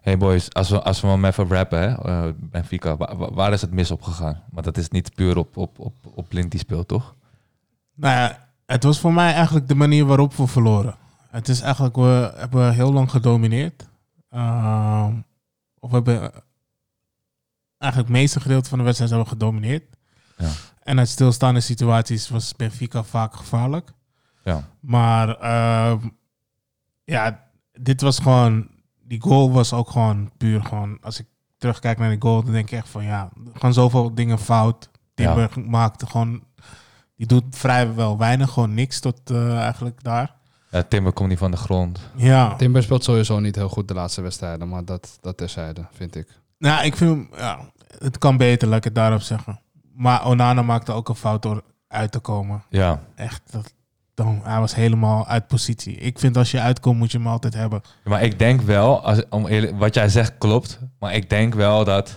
hey boys, als we, als we hem even rappen, hè, eh, Benfica, wa- wa- waar, is het mis op gegaan? Maar dat is niet puur op, op, op, op blind die speelt, toch? Nou ja, het was voor mij eigenlijk de manier waarop we verloren. Het is eigenlijk, we hebben heel lang gedomineerd. Ehm, of we hebben eigenlijk het meeste gedeelte van de wedstrijd hebben we gedomineerd. Ja. En uit stilstaande situaties was Benfica vaak gevaarlijk. Ja. Maar ehm, ja, dit was gewoon, die goal was ook gewoon puur gewoon, als ik terugkijk naar die goal, dan denk ik echt van ja, er gaan zoveel dingen fout. Timber maakte gewoon, die doet vrijwel weinig, gewoon niks tot eh, eigenlijk daar. Ja, Timber komt niet van de grond. Ja, Timber speelt sowieso niet heel goed de laatste wedstrijden. Maar dat, dat terzijde, vind ik. nou ik vind, hem- ja, het kan beter, laat ik het daarop zeggen. Maar Onana maakte ook een fout door uit te komen. Ja, Echt, dat, dan, hij was helemaal uit positie. Ik vind als je uitkomt, moet je hem altijd hebben. maar ik denk wel, als, om eerlijk, wat jij zegt klopt, maar ik denk wel dat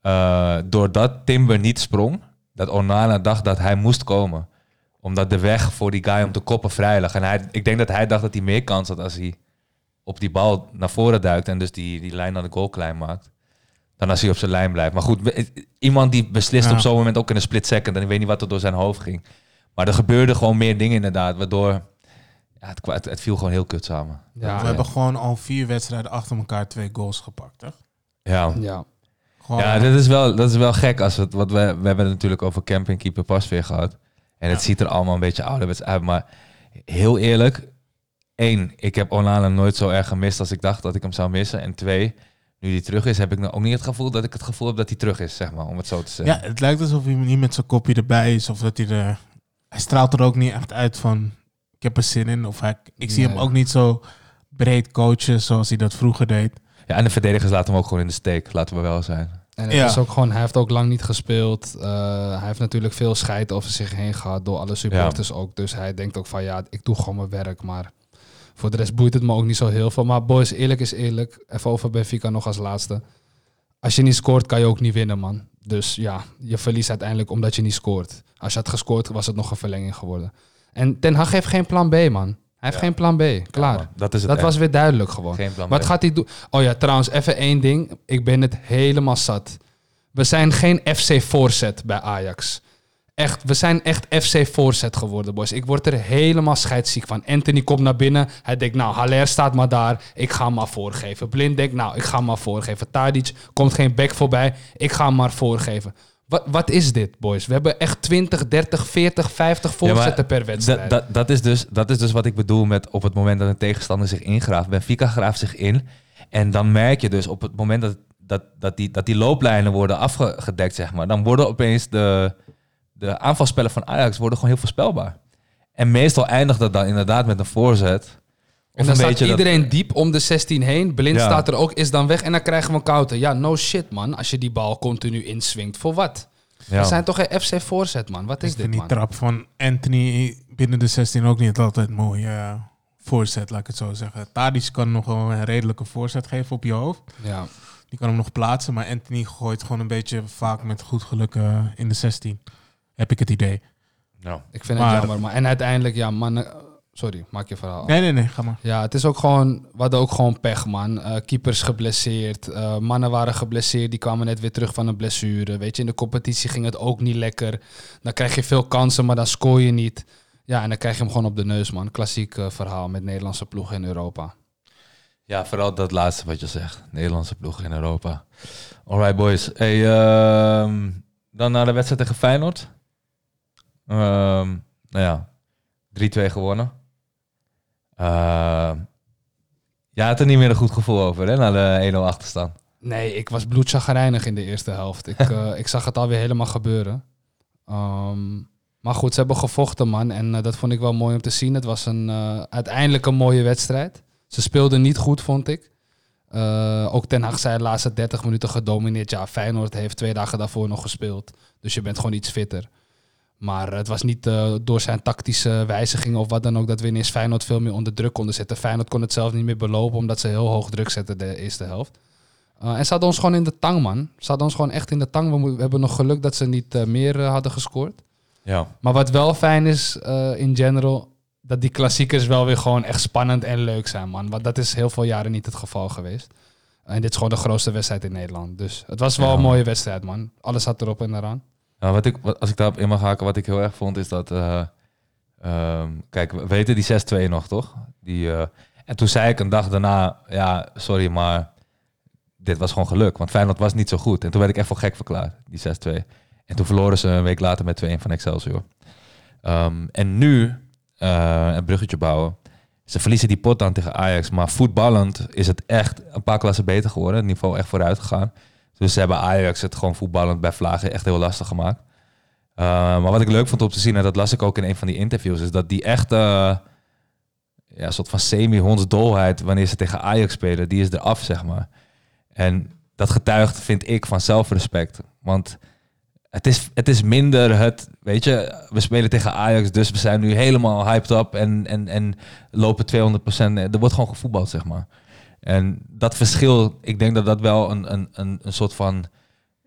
eh, doordat Timber niet sprong, dat Onana dacht dat hij moest komen. Omdat de weg voor die guy om te koppen vrij lag. En hij, ik denk dat hij dacht dat hij meer kans had als hij op die bal naar voren duikt en dus die, die lijn naar de goal klein maakt. Dan als hij op zijn lijn blijft. Maar goed, iemand die beslist Ja. op zo'n moment ook in een split second. En ik weet niet wat er door zijn hoofd ging. Maar er gebeurden gewoon meer dingen inderdaad. Waardoor ja, het, het, het viel gewoon heel kut samen. Ja, we hebben gewoon al vier wedstrijden achter elkaar twee goals gepakt. Hè? Ja, ja. Gewoon, ja dat, is wel, dat is wel gek. Als het, wat we, we hebben het natuurlijk over campingkeeper Pasveer gehad. En het ziet er allemaal een beetje ouderwets uit. Maar heel eerlijk, één, ik heb Onana nooit zo erg gemist als ik dacht dat ik hem zou missen. En twee, nu hij terug is, heb ik nou ook niet het gevoel dat ik het gevoel heb dat hij terug is, zeg maar, om het zo te zeggen. Ja, het lijkt alsof hij niet met zijn kopje erbij is. Of dat hij er... Hij straalt er ook niet echt uit van... Ik heb er zin in. Of hij, ik zie hem ook niet zo breed coachen zoals hij dat vroeger deed. Ja, en de verdedigers laten hem ook gewoon in de steek, laten we wel zijn. En het Ja. is ook gewoon, hij heeft ook lang niet gespeeld. Uh, hij heeft natuurlijk veel scheid over zich heen gehad door alle supporters ook. Dus hij denkt ook van ja, ik doe gewoon mijn werk. Maar voor de rest boeit het me ook niet zo heel veel. Maar boys, eerlijk is eerlijk. Even over Benfica nog als laatste. Als je niet scoort, kan je ook niet winnen, man. Dus ja, je verliest uiteindelijk omdat je niet scoort. Als je had gescoord, was het nog een verlenging geworden. En Ten Hag heeft geen plan B, man. Hij heeft Ja. geen plan B. Klaar. Ja, dat is het dat was weer duidelijk gewoon. Wat gaat hij doen? Oh ja, trouwens, even één ding. Ik ben het helemaal zat. We zijn geen FC voorzet bij Ajax. Echt, we zijn echt FC voorzet geworden, boys. Ik word er helemaal scheidsziek van. Anthony komt naar binnen. Hij denkt, nou, Haller staat maar daar. Ik ga hem maar voorgeven. Blind denkt, nou, ik ga hem maar voorgeven. Tadic komt geen back voorbij. Ik ga hem maar voorgeven. Wat, wat is dit, boys? We hebben echt 20, 30, 40, 50 Ja, maar voorzetten per wedstrijd. dat, dat, is dus, dat is dus wat ik bedoel met op het moment dat een tegenstander zich ingraaft. Benfica graaft zich in. En dan merk je dus op het moment dat, dat, dat, die, dat die looplijnen worden afgedekt, zeg maar. Dan worden opeens de, de aanvalspellen van Ajax worden gewoon heel voorspelbaar. En meestal eindigt dat dan inderdaad met een voorzet. En Of dan een staat dat- iedereen diep om de 16 heen. Blind Ja. staat er ook, is dan weg en dan krijgen we een counter. Ja, no shit man, als je die bal continu inswingt. Voor wat? Ja. We zijn toch geen FC voorzet man? Wat is ik dit vind die man? trap van Anthony binnen de 16 ook niet altijd mooi eh, voorzet, laat ik het zo zeggen. Tadic kan nog wel een redelijke voorzet geven op je hoofd. Ja. Die kan hem nog plaatsen, maar Anthony gooit gewoon een beetje vaak met goed geluk eh, in de 16. Heb ik het idee. Nou, Ik vind het Maar- jammer man. En uiteindelijk, ja man, sorry, maak je verhaal. Nee, nee, nee, ga maar. Ja, het is ook gewoon, we hadden ook gewoon pech man. Eh, keepers geblesseerd, eh, mannen waren geblesseerd, die kwamen net weer terug van een blessure. Weet je, in de competitie ging het ook niet lekker. Dan krijg je veel kansen, maar dan scoor je niet. Ja, en dan krijg je hem gewoon op de neus man. Klassiek eh, verhaal met Nederlandse ploegen in Europa. Ja, vooral dat laatste wat je zegt. Nederlandse ploeg in Europa. Alright, boys. Hey, ehm, dan naar de wedstrijd tegen Feyenoord. Ehm, nou ja, 3-2 gewonnen. Ehm, jij had er niet meer een goed gevoel over, hè, na de 1-0 achterstand. Nee, ik was bloedzagrijnig in de eerste helft. Ik, [LAUGHS] eh, ik zag het alweer helemaal gebeuren. Ehm, maar goed, ze hebben gevochten, man. En eh, dat vond ik wel mooi om te zien. Het was een, eh, uiteindelijk een mooie wedstrijd. Ze speelden niet goed, vond ik. Eh, ook Ten Hag zei de laatste 30 minuten gedomineerd. Ja, Feyenoord heeft twee dagen daarvoor nog gespeeld. Dus je bent gewoon iets fitter. Maar het was niet eh, door zijn tactische wijzigingen of wat dan ook... dat we ineens Feyenoord veel meer onder druk konden zetten. Feyenoord kon het zelf niet meer belopen... omdat ze heel hoog druk zetten de eerste helft. Uh, en ze hadden ons gewoon in de tang, man. Ze hadden ons gewoon echt in de tang. We, hebben nog geluk dat ze niet uh, meer hadden gescoord. Ja. Maar wat wel fijn is in general, dat die klassiekers wel weer gewoon echt spannend en leuk zijn, man. Want dat is heel veel jaren niet het geval geweest. En dit is gewoon de grootste wedstrijd in Nederland. Dus het was wel Ja. een mooie wedstrijd, man. Alles zat erop en eraan. Nou, wat ik, als ik daarop in mag haken, wat ik heel erg vond, is dat... eh, ehm, kijk, we weten die 6-2 nog, toch? Die, eh, en toen zei ik een dag daarna, ja, sorry, maar dit was gewoon geluk. Want Feyenoord was niet zo goed. En toen werd ik echt voor gek verklaard, die 6-2. En toen verloren ze een week later met 2-1 van Excelsior. Ehm, en nu, eh, een bruggetje bouwen. Ze verliezen die pot dan tegen Ajax. Maar voetballend is het echt een paar klassen beter geworden. Het niveau echt vooruit gegaan. Dus ze hebben Ajax het gewoon voetballend bij Vlagen echt heel lastig gemaakt. Uh, maar wat ik leuk vond om te zien, en dat las ik ook in een van die interviews, is dat die echt uh, ja, soort van semi-hondsdolheid wanneer ze tegen Ajax spelen, die is eraf, zeg maar. En dat getuigt, vind ik, van zelfrespect. Want het is, het is minder het, weet je, we spelen tegen Ajax, dus we zijn nu helemaal hyped up en, en, en lopen 200%. Er wordt gewoon gevoetbald, zeg maar. En dat verschil, ik denk dat dat wel een, een, een, een soort van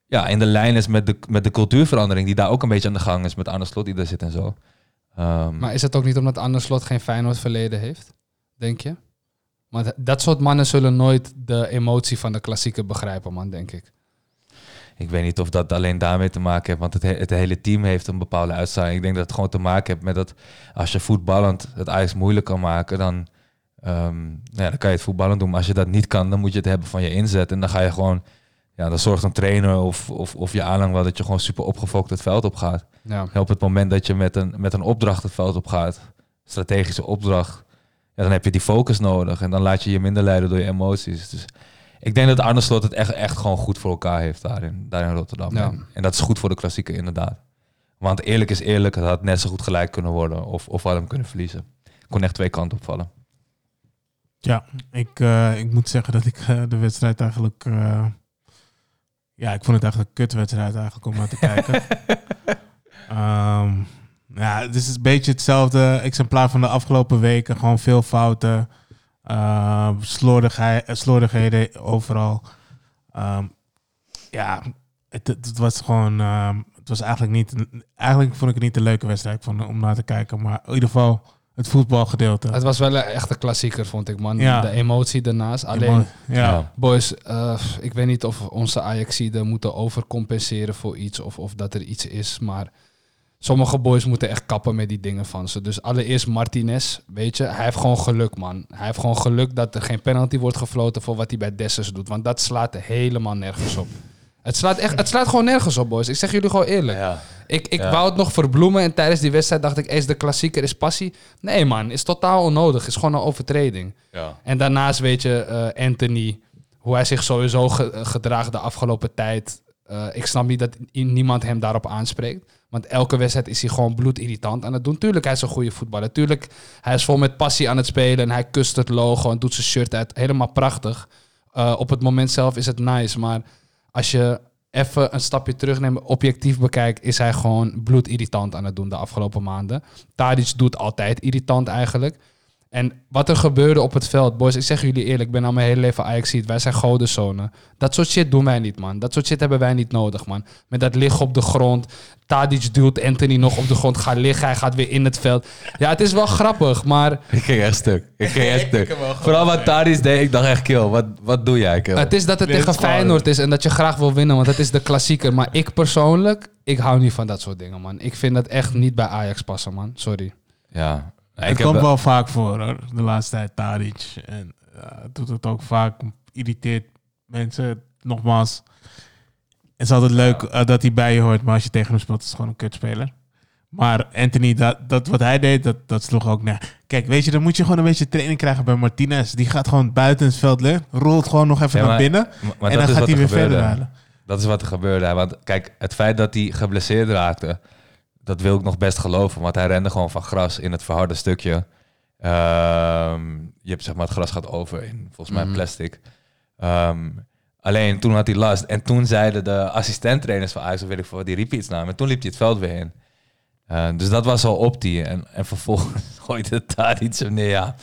ja, in de lijn is met de, met de cultuurverandering die daar ook een beetje aan de gang is met Arne Slot die daar zit en zo. Um, maar is het ook niet omdat Arne Slot geen Feyenoord verleden heeft, denk je? Maar dat soort mannen zullen nooit de emotie van de klassieker begrijpen, man, denk ik. Ik weet niet of dat alleen daarmee te maken heeft, want het, he het hele team heeft een bepaalde uitstraling. Ik denk dat het gewoon te maken heeft met dat als je voetballend het Ajax moeilijk kan maken, dan, um, nou ja, dan kan je het voetballend doen. Maar als je dat niet kan, dan moet je het hebben van je inzet. En dan ga je gewoon, ja, dan zorgt een trainer of, of, of je aanhang wel dat je gewoon super opgefokt het veld op gaat. Ja. En op het moment dat je met een, met een opdracht het veld op gaat, strategische opdracht, ja, dan heb je die focus nodig. En dan laat je je minder leiden door je emoties. Dus ik denk dat Arne Slot het echt, echt gewoon goed voor elkaar heeft daarin, daar in Rotterdam. Ja. En, dat is goed voor de klassieker, inderdaad. Want eerlijk is eerlijk, het had net zo goed gelijk kunnen worden. Of, of hadden hem kunnen verliezen. Kon echt twee kanten opvallen. Ja, ik, eh, ik moet zeggen dat ik eh, de wedstrijd eigenlijk... eh, ja, ik vond het eigenlijk een kutwedstrijd eigenlijk om naar te kijken. [LAUGHS] Ehm, ja, het is een beetje hetzelfde exemplaar van de afgelopen weken. Gewoon veel fouten. Slordigheid, slordigheden overal. Ehm, ja, het, was gewoon... ehm, het was eigenlijk niet... Eigenlijk vond ik het niet een leuke wedstrijd van, om naar te kijken. Maar in ieder geval het voetbalgedeelte. Het was wel een echte klassieker, vond ik, man. Ja. De emotie daarnaast. Alleen, ja. boys, eh, ik weet niet of onze Ajaxiden moeten overcompenseren voor iets of, of dat er iets is, maar sommige boys moeten echt kappen met die dingen van ze. Dus allereerst Martinez, weet je, hij heeft gewoon geluk, man. Hij heeft gewoon geluk dat er geen penalty wordt gefloten voor wat hij bij Dessers doet, want dat slaat helemaal nergens op. Het slaat, echt, het slaat gewoon nergens op, boys. Ik zeg jullie gewoon eerlijk. Ja. Ik, ik Ja. wou het nog verbloemen en tijdens die wedstrijd dacht ik, is de klassieker, is passie. Nee man, is totaal onnodig. Is gewoon een overtreding. Ja. En daarnaast weet je, eh, Anthony, hoe hij zich sowieso ge- gedraagt de afgelopen tijd. Eh, ik snap niet dat niemand hem daarop aanspreekt. Want elke wedstrijd is hij gewoon bloedirritant aan het doen. Tuurlijk, hij is een goede voetballer. Tuurlijk, hij is vol met passie aan het spelen. En hij kust het logo en doet zijn shirt uit. Helemaal prachtig. Eh, op het moment zelf is het nice. Maar als je even een stapje terugneemt, objectief bekijkt, is hij gewoon bloedirritant aan het doen de afgelopen maanden. Tadic doet altijd irritant eigenlijk. En wat er gebeurde op het veld, boys, ik zeg jullie eerlijk, ik ben al mijn hele leven ajax wij zijn godenzonen. Dat soort shit doen wij niet, man. Dat soort shit hebben wij niet nodig, man. Met dat liggen op de grond, Tadic duwt Anthony nog op de grond, gaat liggen, hij gaat weer in het veld. Ja, het is wel grappig, maar [LAUGHS] Ik ging echt stuk. Ik ging echt [LAUGHS] stuk. Vooral wat Tadis deed, ik dacht echt, kill, wat, wat doe jij, kill? het is dat het tegen Feyenoord is en dat je graag wil winnen, want dat is de klassieker. Maar ik persoonlijk, ik hou niet van dat soort dingen, man. Ik vind dat echt niet bij Ajax passen, man. Sorry. Ja. Nee, Het komt wel- vaak voor hoor, de laatste tijd Tadic. En het doet het ook vaak, irriteert mensen. Nogmaals, het is altijd leuk eh, dat hij bij je hoort, maar als je tegen hem speelt, is het gewoon een kutspeler. Maar Anthony, dat, dat wat hij deed, dat, dat sloeg ook naar. Kijk, weet je, dan moet je gewoon een beetje training krijgen bij Martinez. Die gaat gewoon buiten het veld liggen, rolt gewoon nog even Ja, naar binnen. maar- maar en dan gaat hij er weer verder halen. Dat is wat er gebeurde. Want kijk, het feit dat hij geblesseerd raakte, dat wil ik nog best geloven. Want hij rende gewoon van gras in het verharde stukje. Ehm, je hebt zeg maar, het gras gaat over in volgens mij Mhm. plastic. Ehm, alleen toen had hij last. En toen zeiden de assistenttrainers van Ajax, of weet ik veel, die riep iets naar hem. En toen liep hij het veld weer in. Eh, dus dat was al op die. En, en vervolgens [LAUGHS] gooide het daar iets op neer. Ja.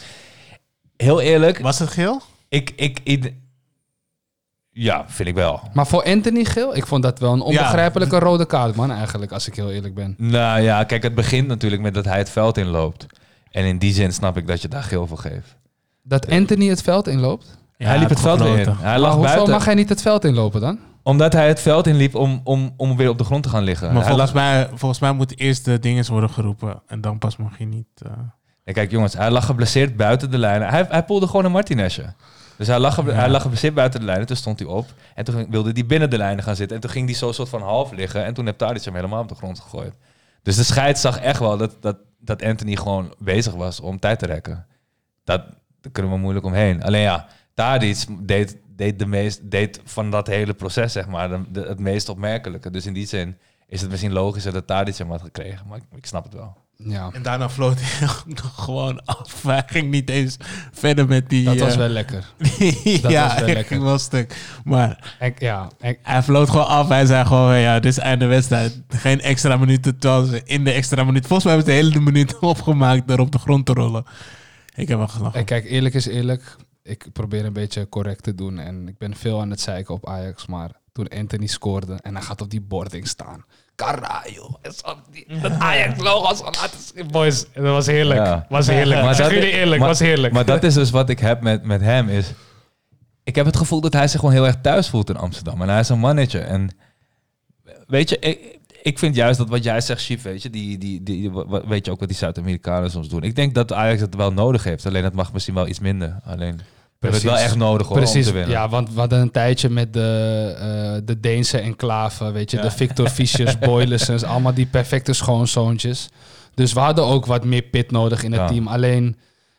Heel eerlijk, Was het geel? ik, ik, ik, ja, vind ik wel. Maar voor Anthony Geel, ik vond dat wel een onbegrijpelijke rode kaart, man, eigenlijk, als ik heel eerlijk ben. Nou ja, kijk, het begint natuurlijk met dat hij het veld inloopt. En in die zin snap ik dat je daar geel voor geeft. Dat Anthony het veld inloopt? hij liep het veld in. Hij Maar lag hoezo buiten. mag hij niet het veld inlopen dan? Omdat hij het veld inliep om, om, om weer op de grond te gaan liggen. Maar hij volgens lag, mij, volgens mij moeten eerst de dingen worden geroepen. En dan pas mag je niet... eh, kijk jongens, hij lag geblesseerd buiten de lijnen. Hij, hij poelde gewoon een Martinezje. Dus hij lag, geble- Ja. hij lag buiten de lijnen. Toen stond hij op. En toen wilde hij binnen de lijnen gaan zitten. En toen ging hij zo soort van half liggen. En toen heeft Tadic hem helemaal op de grond gegooid. Dus de scheid zag echt wel dat, dat, dat Anthony gewoon bezig was om tijd te rekken. Dat, daar kunnen we moeilijk omheen. Alleen ja, Tadic deed, deed, de meest, deed van dat hele proces zeg maar de, de- het meest opmerkelijke. Dus in die zin is het misschien logischer dat Tadic hem had gekregen. Maar ik, ik snap het wel. Ja, En daarna floot hij [LAUGHS] nog gewoon af. Hij ging niet eens verder met die... dat was eh, wel lekker. [LAUGHS] ja, was wel [LAUGHS] lekker. wel stuk. Maar Ik, ja, ik, hij floot gewoon af. Hij zei gewoon, ja, dit is einde wedstrijd. Geen extra minuten. Terwijl ze in de extra minuut... Volgens mij hebben ze de hele minuut opgemaakt door op de grond te rollen. Ik heb wel gelachen. en kijk, eerlijk is eerlijk. Ik probeer een beetje correct te doen. En ik ben veel aan het zeiken op Ajax. Maar toen Anthony scoorde en hij gaat op die boarding staan. Carrajo. Dat Ajax-logo [LAUGHS] zo laten zien. Boys, dat was heerlijk. Ja. Was heerlijk. Maar zeg dat- jullie eerlijk, maar- was heerlijk. Maar dat is dus wat ik heb met, met hem. Is, ik heb het gevoel dat hij zich gewoon heel erg thuis voelt in Amsterdam. En hij is een mannetje. En weet je, ik, ik vind juist dat wat jij zegt, Chief, weet je, die, die, die, weet je ook wat die Zuid-Amerikanen soms doen. Ik denk dat Ajax het wel nodig heeft. Alleen het mag misschien wel iets minder. Alleen we hebben het wel Precies. echt nodig hoor, om Precies, te winnen. ja, want we hadden een tijdje met de, eh, de Deense enclave, weet je, Ja. de Victor Fischers, [LAUGHS] Boylessens, allemaal die perfecte schoonzoontjes. Dus we hadden ook wat meer pit nodig in het Ja. team. Alleen,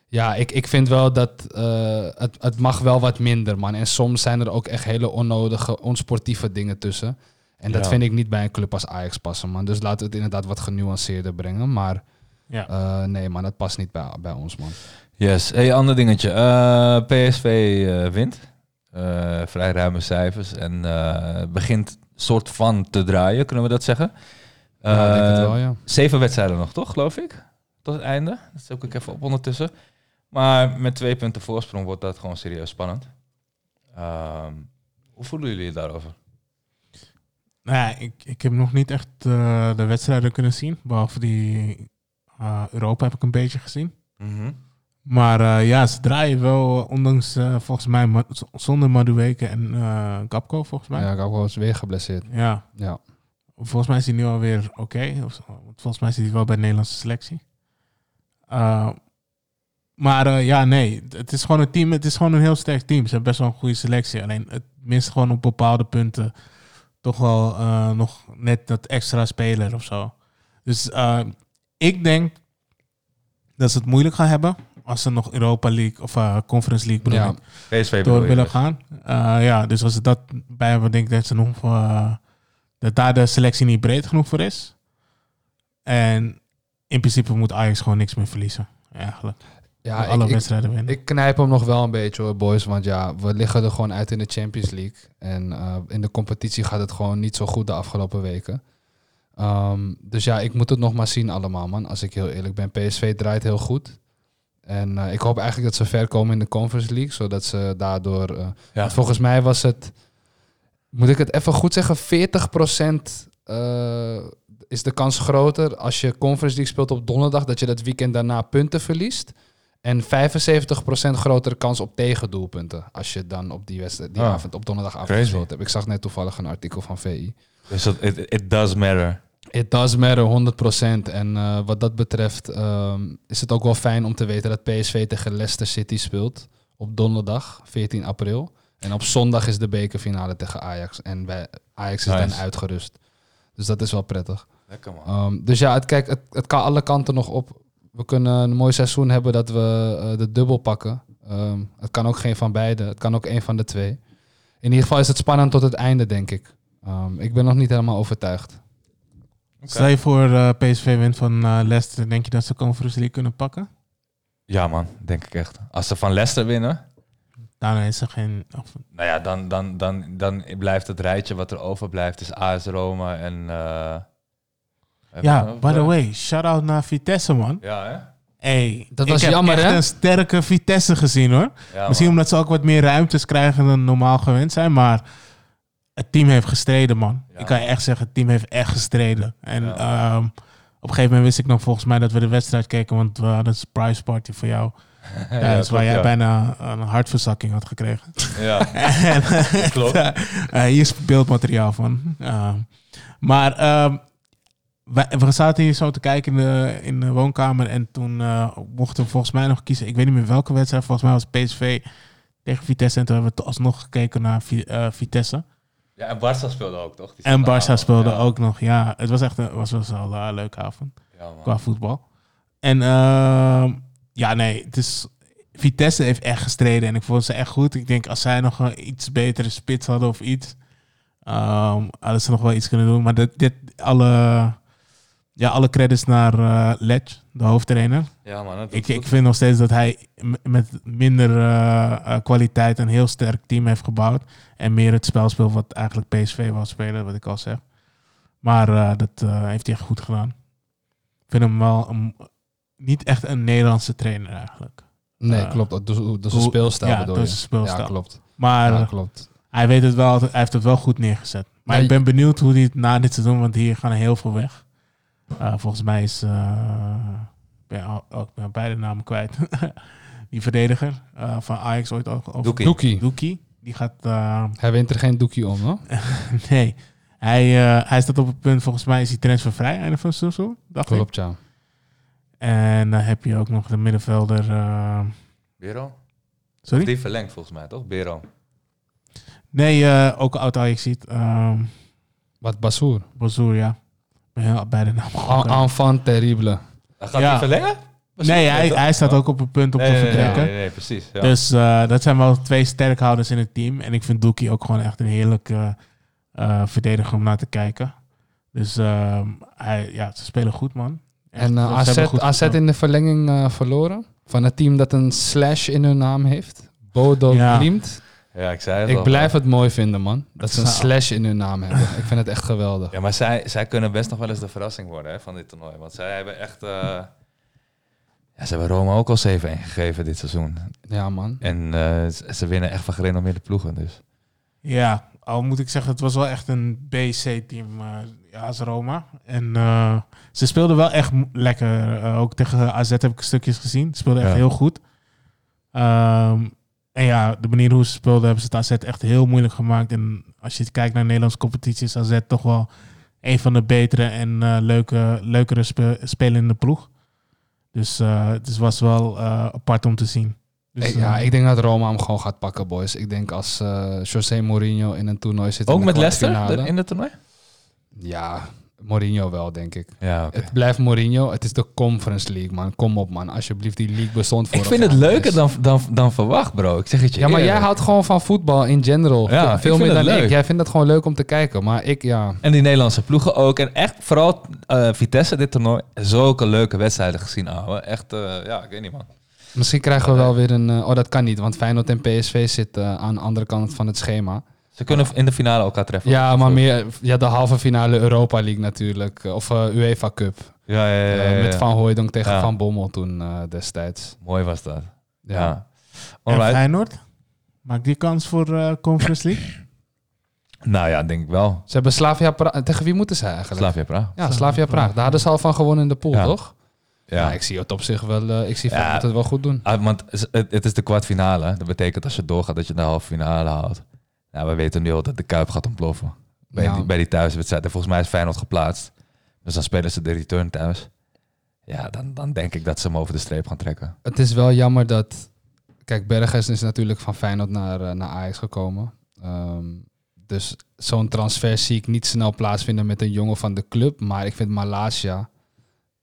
Ja, ik, ik vind wel dat eh, het, het mag wel wat minder, man. En soms zijn er ook echt hele onnodige, onsportieve dingen tussen. En dat Ja. vind ik niet bij een club als Ajax passen, man. Dus laten we het inderdaad wat genuanceerder brengen. Maar Ja. eh, nee, man, dat past niet bij, bij ons, man. Yes. Hey, ander dingetje. Eh, PSV eh, wint. Eh, vrij ruime cijfers. En eh, begint soort van te draaien, kunnen we dat zeggen? ja, ik denk het Eh, wel, ja. Zeven wedstrijden nog, toch, geloof ik? Tot het einde. Dat zoek ik even op ondertussen. Maar met twee punten voorsprong wordt dat gewoon serieus spannend. Ehm, hoe voelen jullie je daarover? Nou ja, ik, ik heb nog niet echt eh, de wedstrijden kunnen zien. Behalve die eh, Europa heb ik een beetje gezien. Maar eh, ja, ze draaien wel, eh, ondanks eh, volgens mij Ma- zonder Madueke en Gapco, volgens mij. Ja, wel eens weer geblesseerd. ja. Ja. Volgens mij is hij nu alweer oké. Want Volgens mij zit hij wel bij de Nederlandse selectie. Maar ja, nee. Het is gewoon een team. Het is gewoon een heel sterk team. Ze hebben best wel een goede selectie. Alleen het mist gewoon op bepaalde punten toch wel nog net dat extra speler of zo. Dus ik denk dat ze het moeilijk gaan hebben als ze nog Europa League of uh, Conference League bedoel Ja. ik, PSV door willen dus. gaan. Uh, ja, dus als ze dat bij hebben, denk ik dat ze nog uh, dat daar de selectie niet breed genoeg voor is. En in principe moet Ajax gewoon niks meer verliezen. Eigenlijk. Ja, alle ik, wedstrijden winnen. ik knijp hem nog wel een beetje hoor, boys. Want ja, we liggen er gewoon uit in de Champions League. En uh, in de competitie gaat het gewoon niet zo goed de afgelopen weken. Um, dus ja, ik moet het nog maar zien allemaal, man. Als ik heel eerlijk ben. PSV draait heel goed. En uh, ik hoop eigenlijk dat ze ver komen in de Conference League. Zodat ze daardoor... Uh, Ja. Volgens mij was het... Moet ik het even goed zeggen? 40% uh, is de kans groter als je Conference League speelt op donderdag... dat je dat weekend daarna punten verliest. En 75% grotere kans op tegendoelpunten. Als je dan op die, wedstrijd, die Oh, avond op donderdagavond crazy. gespeeld hebt. Ik zag net toevallig een artikel van VI. Dus dat, it, it does matter. It does matter, 100%. En uh, wat dat betreft um, is het ook wel fijn om te weten dat PSV tegen Leicester City speelt. Op donderdag, 14 april. En op zondag is de bekerfinale tegen Ajax. En bij Ajax is Nice. dan uitgerust. Dus dat is wel prettig. Lekker man. Um, dus ja, het, kijk, het, het kan alle kanten nog op. We kunnen een mooi seizoen hebben dat we uh, de dubbel pakken. Um, het kan ook geen van beide. Het kan ook één van de twee. In ieder geval is het spannend tot het einde, denk ik. Um, ik ben nog niet helemaal overtuigd. Stel je voor uh, PSV wint van uh, Leicester, denk je dat ze Conference League kunnen pakken? Ja man, denk ik echt. Als ze van Leicester winnen, Daarna is er geen... Of, nou ja, dan, dan, dan, dan blijft het rijtje wat er overblijft is AS Roma en... uh, ja, by the way, shout-out naar Vitesse, man. Ja, hè? Hey, Dat ik was heb jammer, echt hè? een sterke Vitesse gezien, hoor. Ja, Misschien man. omdat ze ook wat meer ruimtes krijgen dan normaal gewend zijn, maar het team heeft gestreden, man. Ja. Ik kan je echt zeggen, het team heeft echt gestreden. En Ja. um, op een gegeven moment wist ik nog volgens mij dat we de wedstrijd keken, want we hadden een surprise party voor jou. Ja, [LAUGHS] Ja, dus waar jij bijna een hartverzakking had gekregen. Ja, [LAUGHS] [LAUGHS] En, klopt. eh, hier is beeldmateriaal van. Uh, maar wij, we zaten hier zo te kijken in de, in de woonkamer. En toen uh, mochten we volgens mij nog kiezen. Ik weet niet meer welke wedstrijd. Volgens mij was PSV tegen Vitesse. En toen hebben we alsnog gekeken naar uh, Vitesse. Ja, en Barça speelde ook, toch? Die En Barça speelde ja. ook nog. Ja, het was echt een, was, was wel een leuke avond Ja, qua voetbal. En uh, ja, nee, het is... Vitesse heeft echt gestreden en ik vond ze echt goed. Ik denk als zij nog een iets betere spits hadden of iets, um, hadden ze nog wel iets kunnen doen. Maar dit, dit alle, ja, alle credits naar uh, Letch, de hoofdtrainer. Ja, man. dat Ik, vind nog steeds dat hij met minder uh, uh, kwaliteit een heel sterk team heeft gebouwd. En meer het spel speelt wat eigenlijk PSV wil spelen, wat ik al zeg. Maar uh, dat uh, heeft hij echt goed gedaan. Ik vind hem wel een, niet echt een Nederlandse trainer eigenlijk. Nee, Uh, klopt. Dat is, dat is een speelstijl, ja, bedoel dat je? is een speelstijl. Ja, klopt. Maar Ja, klopt. hij, weet het wel, hij heeft het wel goed neergezet. Maar Ja, ik ben benieuwd hoe hij het na dit seizoen, want hier gaan er heel veel weg. Uh, volgens mij is... Uh, ik ben, al- oh, ik ben beide namen kwijt. [LAUGHS] Die verdediger uh, van Ajax ooit ook. over- Doekie. Doekie. Doekie. Die gaat... uh, [LAUGHS] Hij wint er geen doekie om, hoor. [LAUGHS] nee. Hij, uh, hij staat op het punt, volgens mij is hij transfervrij einde van seizoen. Dacht ik. Klopt, ja. En dan heb je ook nog de middenvelder... uh, Bero? sorry? Die verlengt volgens mij, toch? Bero. Nee, uh, ook oud Ajax ziet. Um, Wat Bassoer. Bazoer, ja. Heel beide namen. En- Enfant terrible. Hij gaat Ja. die verlengen? Nee, hij, hij staat ook op het punt om Nee, te nee, nee, vertrekken. nee, nee, precies. Ja. Dus eh, dat zijn wel twee sterkhouders in het team. En ik vind Doekie ook gewoon echt een heerlijke eh, verdediger om naar te kijken. Dus ehm, hij, ja, ze spelen goed, man. Echt, En eh, ze AZ, hebben goed AZ gespeeld. in de verlenging eh, verloren. Van het team dat een slash in hun naam heeft. Bodo Ja. Ja, ik zei het Ik al. blijf het mooi vinden, man. Dat ze een slash in hun naam hebben. Ik vind het echt geweldig. Ja, maar zij, zij kunnen best nog wel eens de verrassing worden hè, van dit toernooi. Want zij hebben echt... eh, ja, ze hebben Rome ook al 7-1 gegeven dit seizoen. Ja, man. En eh, ze, winnen echt van gerenommeerde ploegen. Dus. Ja, al moet ik zeggen, het was wel echt een BC-team eh ja, als Roma. En eh, ze speelden wel echt lekker. Eh, ook tegen AZ heb ik stukjes gezien. Ze speelden echt Ja. heel goed. Ehm, en ja, de manier hoe ze speelden hebben ze het AZ echt heel moeilijk gemaakt. En als je kijkt naar de Nederlandse competitie is AZ toch wel een van de betere en eh, leuke, leukere spe spelende ploeg. Dus eh, het was wel eh, apart om te zien. Dus, ja, ik denk dat Roma hem gewoon gaat pakken, boys. Ik denk als eh José Mourinho in een toernooi zit. in Ook met Leicester er- in het toernooi? Ja, Mourinho wel, denk ik. Ja. Het blijft Mourinho. Het is de Conference League, man. Kom op, man. Alsjeblieft, die league bestond voor Ik vind het leuker dan, dan, dan verwacht, bro. Ik zeg het je Ja, maar jij houdt gewoon van voetbal in general. Ja, Veel meer dan leuk. ik. Jij vindt het gewoon leuk om te kijken. Maar ik, ja... En die Nederlandse ploegen ook. En echt vooral eh, Vitesse dit toernooi. Zulke leuke wedstrijden gezien, ouwe. Echt, eh, ja, ik weet niet, man. Misschien krijgen we wel weer een... eh, oh, dat kan niet. Want Feyenoord en PSV zitten aan de andere kant van het schema. Ze kunnen in de finale elkaar treffen. Ja, maar meer... Ja, de halve finale Europa League natuurlijk. eh, Of eh, UEFA Cup. Ja, ja, ja. ja, Eh, ja. met Van Hooijdonk tegen Ja. Van Bommel toen eh, destijds. Mooi was dat. Ja. Ja. en. Feyenoord? Maakt die kans voor eh, Conference League? Nou ja, denk ik wel. Ze hebben Slavia Praag... Tegen wie moeten ze eigenlijk? Slavia Praag. Ja, Slavia Praag. Daar hadden ze al van gewonnen in de pool, Ja. toch? Ja. Ja. ik zie het op zich wel... eh, ik zie Ja. Het wel goed doen. Ah, want het, het is de kwartfinale. Dat betekent als je doorgaat dat je de halve finale haalt. Nou, we weten nu al dat de Kuip gaat ontploffen. Bij, Ja. die, bij die thuiswedstrijd. En volgens mij is Feyenoord geplaatst. Dus dan spelen ze de return thuis. Ja, dan, dan denk ik dat ze hem over de streep gaan trekken. Het is wel jammer dat... Kijk, Bergers is natuurlijk van Feyenoord naar, eh, naar Ajax gekomen. Ehm, dus zo'n transfer zie ik niet snel plaatsvinden met een jongen van de club. Maar ik vind Malasia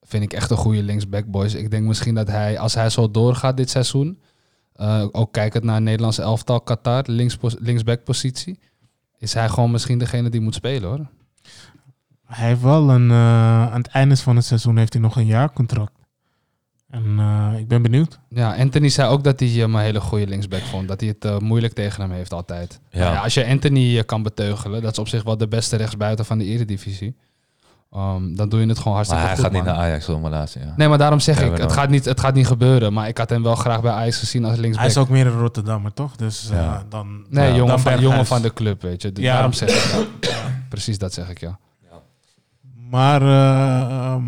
vind ik echt een goede linksback, boys. Ik denk misschien dat hij, als hij zo doorgaat dit seizoen... eh, ook kijkend naar Nederlandse elftal Qatar, links, linksback positie... is hij gewoon misschien degene die moet spelen, hoor. Hij heeft wel een, eh, aan het einde van het seizoen heeft hij nog een jaar contract. En eh, ik ben benieuwd. Ja, Anthony zei ook dat hij hem een hele goede linksback vond. Dat hij het moeilijk tegen hem heeft altijd. Ja. Ja, als je Anthony kan beteugelen, dat is op zich wel de beste rechtsbuiten van de eredivisie. Um, dan doe je het gewoon Maar hartstikke hij goed, gaat niet naar Ajax zonder laatste, ja. Nee, maar daarom zeg Ja, ik, het dan. gaat, niet, het gaat niet gebeuren. Maar ik had hem wel graag bij Ajax gezien als linksback. Hij is ook meer een Rotterdammer, toch? Dus eh, dan... nee, dan jongen, van, Berghuis. jongen van de club, weet je. Dus Ja. Daarom zeg ik dat. Precies dat zeg ik, ja. Maar eh, ehm,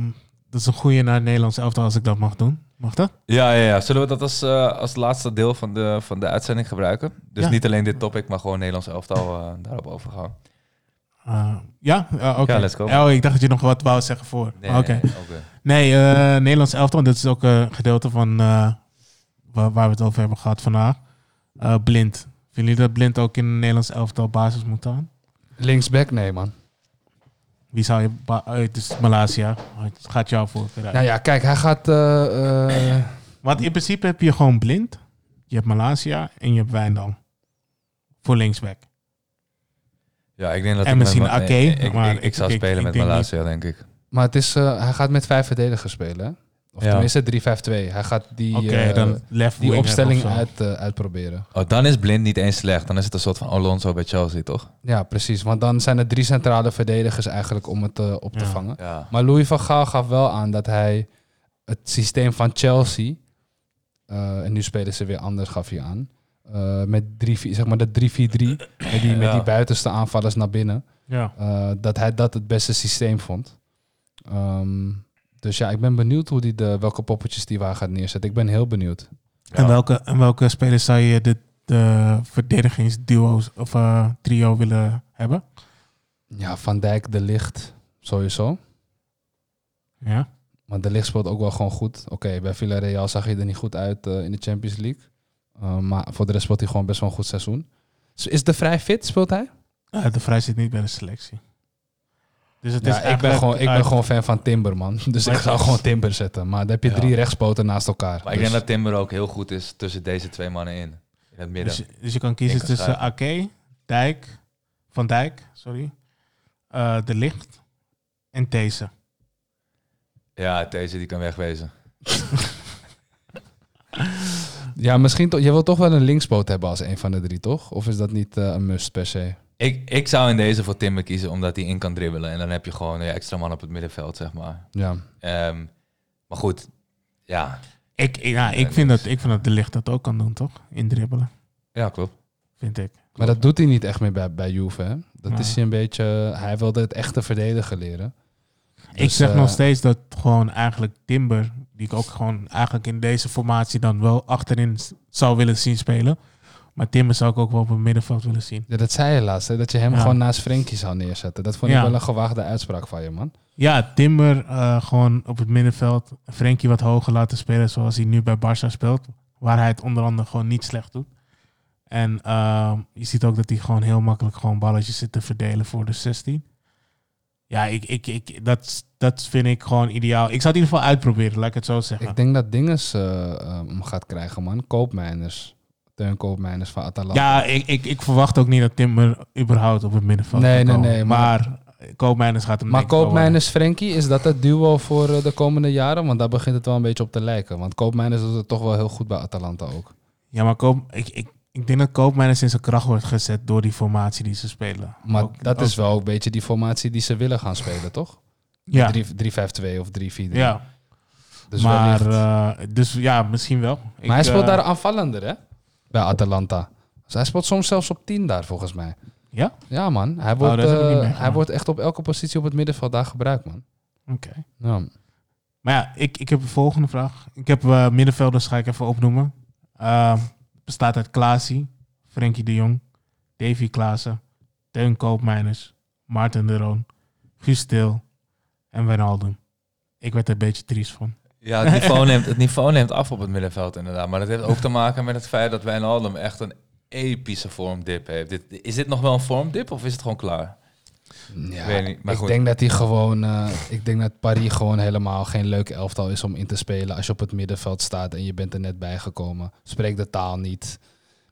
dat is een goede naar het Nederlands elftal als ik dat mag doen. Mag dat? Ja, ja, ja. Zullen we dat als, eh, als laatste deel van de, van de uitzending gebruiken? Dus Ja. niet alleen dit topic, maar gewoon Nederlands elftal eh, daarop overgaan. Eh, ja? Ja, oké. Ja, let's go. Oh, ik dacht dat je nog wat wou zeggen voor. Nee, Maar Oké. nee, eh, Nederlands elftal. Dit is ook een gedeelte van eh, waar, waar we het over hebben gehad vandaag. Eh, blind. Vinden jullie dat Blind ook in een Nederlands elftal basis moet aan? Linksback, nee, man. Wie zou je... eh, Het is Malaysia. Het gaat jou voor. Nou ja, kijk, hij gaat... eh, eh, Want in principe heb je gewoon Blind. Je hebt Malaysia en je hebt Wijndal. Voor linksback. Ja, ik denk dat En ik misschien Ma- Ake, Ik, ik, maar ik, ik zou ik- spelen ik met Malasia, denk ik. maar het is, eh, hij gaat met vijf verdedigers spelen, hè? Of Ja. tenminste 3-5-2. Hij gaat die, eh, dan die opstelling uit, eh, uitproberen. Oh, dan is Blind niet eens slecht. Dan is het een soort van Alonso bij Chelsea, toch? Ja, precies. Want dan zijn er drie centrale verdedigers eigenlijk om het op te Ja. vangen. Ja. Maar Louis van Gaal gaf wel aan dat hij het systeem van Chelsea... eh, en nu spelen ze weer anders, gaf hij aan. Eh, met drie, zeg maar de 3-4-3, met die, met Ja. die buitenste aanvallers naar binnen. Ja. eh, dat hij dat het beste systeem vond. Ehm, dus ja, ik ben benieuwd hoe die de, welke poppetjes die waar gaat neerzetten. Ik ben heel benieuwd. En, welke, en welke spelers zou je de, de verdedigingsduo's of eh, trio willen hebben? Ja, Van Dijk, De Licht, sowieso. Ja. Maar De Licht speelt ook wel gewoon goed. Oké, bij Villarreal zag hij er niet goed uit eh, in de Champions League. Uh, maar voor de rest speelt hij gewoon best wel een goed seizoen. Dus is de vrij fit, speelt hij? Eh, de Vrij zit niet bij de selectie. Dus het Ja, is ik, ben gewoon, ik ben gewoon fan van Timber, man. [LAUGHS] Dus ik zou gewoon Timber zetten. Maar dan heb je Ja. drie rechtspoten naast elkaar. Maar ik Dus- denk dat Timber ook heel goed is tussen deze twee mannen in. In het midden. Dus, dus je kan kiezen Ik tussen Ake, Dijk, Van Dijk, sorry, eh, De Licht en deze. Ja, deze die kan wegwezen. [LAUGHS] Ja, misschien toch. Je wil toch wel een linkspoot hebben als een van de drie, toch? Of is dat niet eh, een must per se? Ik, ik zou in deze voor Timber kiezen, omdat hij in kan dribbelen. En dan heb je gewoon een extra man op het middenveld, zeg maar. Ja. Ehm, maar goed, ja. Ik, ja, ik, vind dat, ik vind dat De Licht dat ook kan doen, toch? Indribbelen, Ja, klopt. vind ik. Maar dat doet hij niet echt meer bij, bij Juve, hè? Dat Ja. is hij een beetje... Hij wilde het echte verdedigen leren. ik Dus, zeg eh, nog steeds dat gewoon eigenlijk Timber, die ik ook gewoon eigenlijk in deze formatie dan wel achterin zou willen zien spelen. Maar Timber zou ik ook wel op het middenveld willen zien. Ja, dat zei je laatst, hè? Dat je hem Ja. gewoon naast Frenkie zou neerzetten. Dat vond ik Ja. wel een gewaagde uitspraak van je, man. Ja, Timber eh, gewoon op het middenveld. Frenkie wat hoger laten spelen zoals hij nu bij Barça speelt. Waar hij het onder andere gewoon niet slecht doet. En eh, je ziet ook dat hij gewoon heel makkelijk gewoon balletjes zit te verdelen voor de 16. Ja, ik, ik, ik, dat, dat vind ik gewoon ideaal. Ik zou het in ieder geval uitproberen, laat ik het zo zeggen. Ik denk dat Dinges eh, eh, hem gaat krijgen, man. Koopmijners. Teun Koopmijners van Atalanta. Ja, ik, ik, ik verwacht ook niet dat Timber überhaupt op het middenveld Nee, nee, nee, maar- Maar, Koopmeiners gaat hem Maar Koopmijners Frenkie, is dat het duo voor eh, de komende jaren? Want daar begint het wel een beetje op te lijken. Want Koopmijners doet het toch wel heel goed bij Atalanta ook. Ja, maar Koop, ik, ik, ik denk dat Koopmeiners in zijn kracht wordt gezet door die formatie die ze spelen. Maar Ook- dat ook- is wel een beetje die formatie die ze willen gaan spelen, toch? Ja, 3-5-2 of 3-4-3. ja. Dus maar eh, dus ja, misschien wel. Ik, maar hij speelt eh, daar aanvallender, hè? Bij Atalanta. Dus hij speelt soms zelfs op 10 daar, volgens mij. Ja? Ja, man. Hij wordt, Oh, ik niet eh, hij wordt echt op elke positie op het middenveld daar gebruikt, man. Oké. Ja. Maar ja, ik, ik heb een volgende vraag. Ik heb middenvelders, ga ik even opnoemen. Bestaat uit Klaasie, Frenkie de Jong, Davy Klaassen, Teun Koopmeiners, Maarten de Roon, Guus en Wijnaldum. Ik werd er een beetje triest van. Ja, het niveau, neemt, het niveau neemt af op het middenveld inderdaad. Maar dat heeft ook te maken met het feit dat Wijnaldum echt een epische vormdip heeft. Is dit nog wel een vormdip of is het gewoon klaar? Ja, weet niet, maar ik goed. denk dat hij gewoon, eh, ik denk dat Paris gewoon helemaal geen leuk elftal is om in te spelen als je op het middenveld staat en je bent er net bijgekomen. Spreek de taal niet.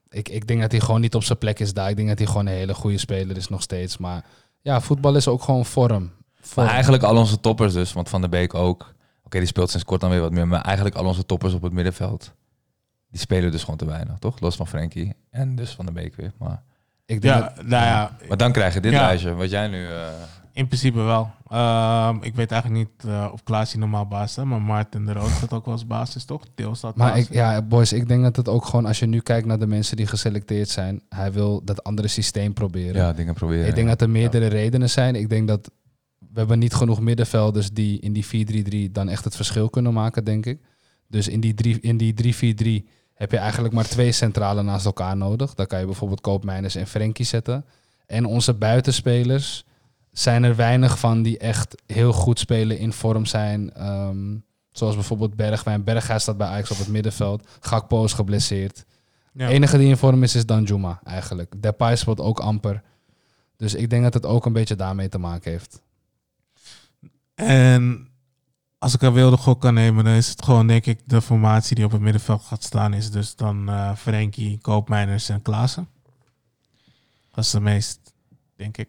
Ik, ik denk dat hij gewoon niet op zijn plek is daar. Ik denk dat hij gewoon een hele goede speler is nog steeds. Maar ja, voetbal is ook gewoon vorm. vorm. Maar eigenlijk al onze toppers dus, want Van der Beek ook. Oké, die speelt sinds kort dan weer wat meer. Maar eigenlijk al onze toppers op het middenveld. Die spelen dus gewoon te weinig, toch? Los van Frenkie en dus Van der Beek weer. Maar, ik denk Ja, dat, nou ja, maar dan krijg je dit Ja. lijstje, wat jij nu... eh, in principe wel. Ehm, ik weet eigenlijk niet eh, of Klaasie normaal baas is, maar Maarten de Roon staat ook wel als basis, toch? Til staat maar basis. ik, ja, boys, ik denk dat het ook gewoon, als je nu kijkt naar de mensen die geselecteerd zijn, hij wil dat andere systeem proberen. ja, dingen proberen. Ik denk ja. dat er meerdere redenen zijn. Ik denk dat we hebben niet genoeg middenvelders die in die 4-3-3 dan echt het verschil kunnen maken, denk ik. Dus in die, drie, in die 3-4-3 heb je eigenlijk maar twee centralen naast elkaar nodig. Dan kan je bijvoorbeeld Koopmeiners en Frenkie zetten. En onze buitenspelers zijn er weinig van die echt heel goed spelen, in vorm zijn. Ehm, zoals bijvoorbeeld Bergwijn. Berghuis staat bij Ajax op het middenveld. Gakpo is geblesseerd. Ja. De enige die in vorm is, is Danjuma eigenlijk. Depay speelt ook amper. Dus ik denk dat het ook een beetje daarmee te maken heeft. En als ik een wilde gok kan nemen, dan is het gewoon, denk ik, de formatie die op het middenveld gaat staan, is dus dan eh Frenkie, Koopmeiners en Klaassen. Dat is de meest, denk ik,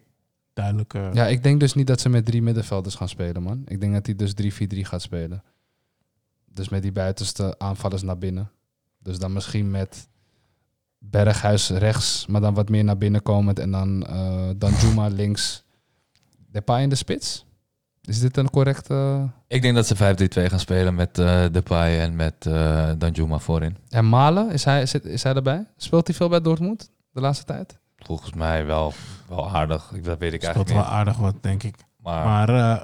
duidelijke. Ja, ik denk dus niet dat ze met drie middenvelders gaan spelen, man. Ik denk dat hij dus 3-4-3 gaat spelen. Dus met die buitenste aanvallers naar binnen. Dus dan misschien met Berghuis rechts, maar dan wat meer naar binnen komend. En dan eh Danjuma links. Depay in de spits? Is dit een correcte... Ik denk dat ze 5-3-2 gaan spelen met eh Depay en met eh Danjuma voorin. En Malen, is hij, is, is hij erbij? Speelt hij veel bij Dortmund de laatste tijd? Volgens mij wel, wel aardig. Ik- Dat weet ik speelt eigenlijk wel niet. aardig wat, denk ik. Maar, Maar eh,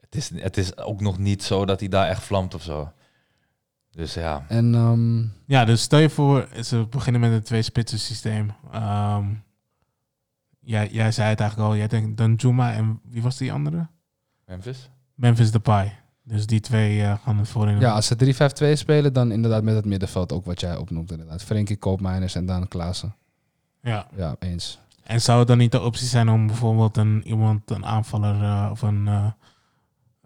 het, is, het is ook nog niet zo dat hij daar echt vlamt of zo. Dus ja, En ehm, ja, dus stel je voor, ze beginnen met een twee-spitsen systeem. Ehm, jij, jij zei het eigenlijk al, jij denkt Danjuma en wie was die andere? Memphis? Memphis Depay. Dus die twee eh, gaan het voorin. ja, als ze 3-5-2 spelen, dan inderdaad met het middenveld ook wat jij opnoemt inderdaad. Frenkie Koopmeiners en dan Klaassen. ja. Ja, eens. En zou het dan niet de optie zijn om bijvoorbeeld een, iemand, een aanvaller eh, of een, eh,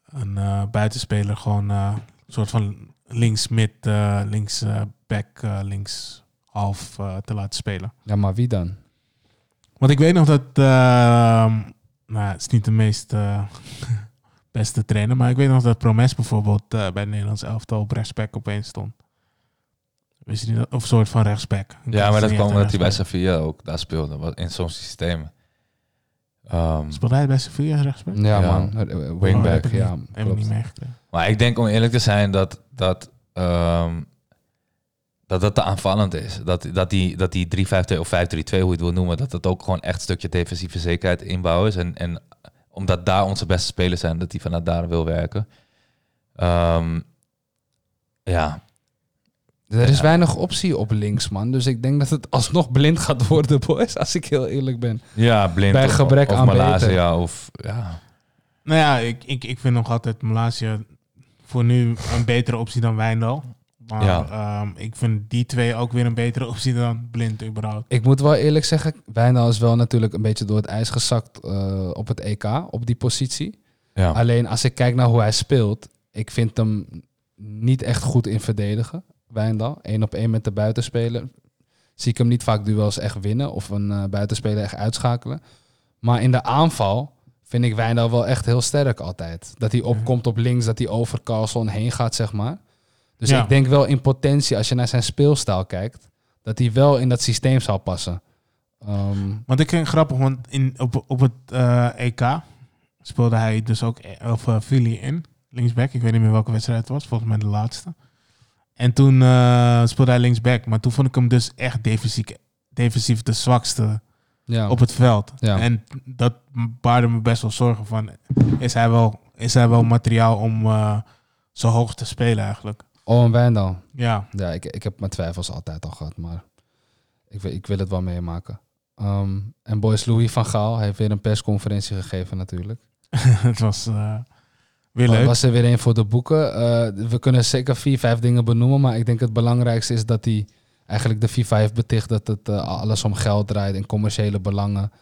een eh, buitenspeler gewoon eh, een soort van links mid, eh, links eh, back, links half eh, te laten spelen? Ja, maar wie dan? Want ik weet nog dat, ehm, nou, het is niet de meest eh, [LAUGHS] beste trainer, maar ik weet nog dat Promes bijvoorbeeld eh, bij het Nederlands elftal op rechtsback opeens stond. Wist je niet dat? Of een soort van rechtsback. Ja, maar dat kwam omdat hij bij. Sevilla ook daar speelde, wat in zo'n systeem. Ehm, Speelde hij bij Sevilla rechtsback? Ja, Ja. man. Eh, Oh, Wingback, heb ik ja. niet- Heb ik klopt. niet meegekregen. maar ik denk om eerlijk te zijn dat dat, ehm, dat, dat te aanvallend is. Dat, dat die, dat die 3-5-2 of 5-3-2, hoe je het wil noemen, dat het ook gewoon echt een stukje defensieve zekerheid inbouwen is. En, en omdat daar onze beste spelers zijn, dat hij vanuit daar wil werken. Ehm, ja, Er is Ja. weinig optie op links, man. Dus ik denk dat het alsnog blind gaat worden, [LAUGHS] boys. Als ik heel eerlijk ben. ja blind Bij of, gebrek of aan Malaysia of ja. Nou ja, ik, ik, ik vind nog altijd Malaysia voor nu een betere optie dan Wijndal. Maar Ja. ehm, ik vind die twee ook weer een betere [LAUGHS] optie dan Blind überhaupt. Ik moet wel eerlijk zeggen, Wijndal is wel natuurlijk een beetje door het ijs gezakt eh, op het EK, op die positie. ja. Alleen als ik kijk naar hoe hij speelt, ik vind hem niet echt goed in verdedigen. Wijndal, één op één met de buitenspeler. Zie ik hem niet vaak duels echt winnen of een eh, buitenspeler echt uitschakelen. Maar in de aanval vind ik Wijndal wel echt heel sterk altijd. Dat hij opkomt op links, dat hij over Carlson heen gaat, zeg maar. Dus Ja. ik denk wel in potentie, als je naar zijn speelstijl kijkt, dat hij wel in dat systeem zal passen. Ehm, Want ik vind het grappig, want in, op, op het eh, EK speelde hij dus ook, eh, of uh, in, linksback. Ik weet niet meer welke wedstrijd het was, volgens mij de laatste. En toen speelde hij linksback, maar toen vond ik hem dus echt defensief, defensief de zwakste ja. op het veld. Ja. En dat baarde me best wel zorgen van, is hij wel, is hij wel materiaal om zo hoog te spelen eigenlijk? Owen Wijndal. Ja, Ja, ik, ik heb mijn twijfels altijd al gehad, maar ik, wil- ik wil het wel meemaken. Ehm, en Boys Louis van Gaal heeft weer een persconferentie gegeven natuurlijk. [LAUGHS] het was eh, weer Er leuk. was er weer een voor de boeken. Eh, we kunnen zeker vier, vijf dingen benoemen, maar ik denk het belangrijkste is dat hij eigenlijk de FIFA heeft beticht dat het eh, alles om geld draait en commerciële belangen.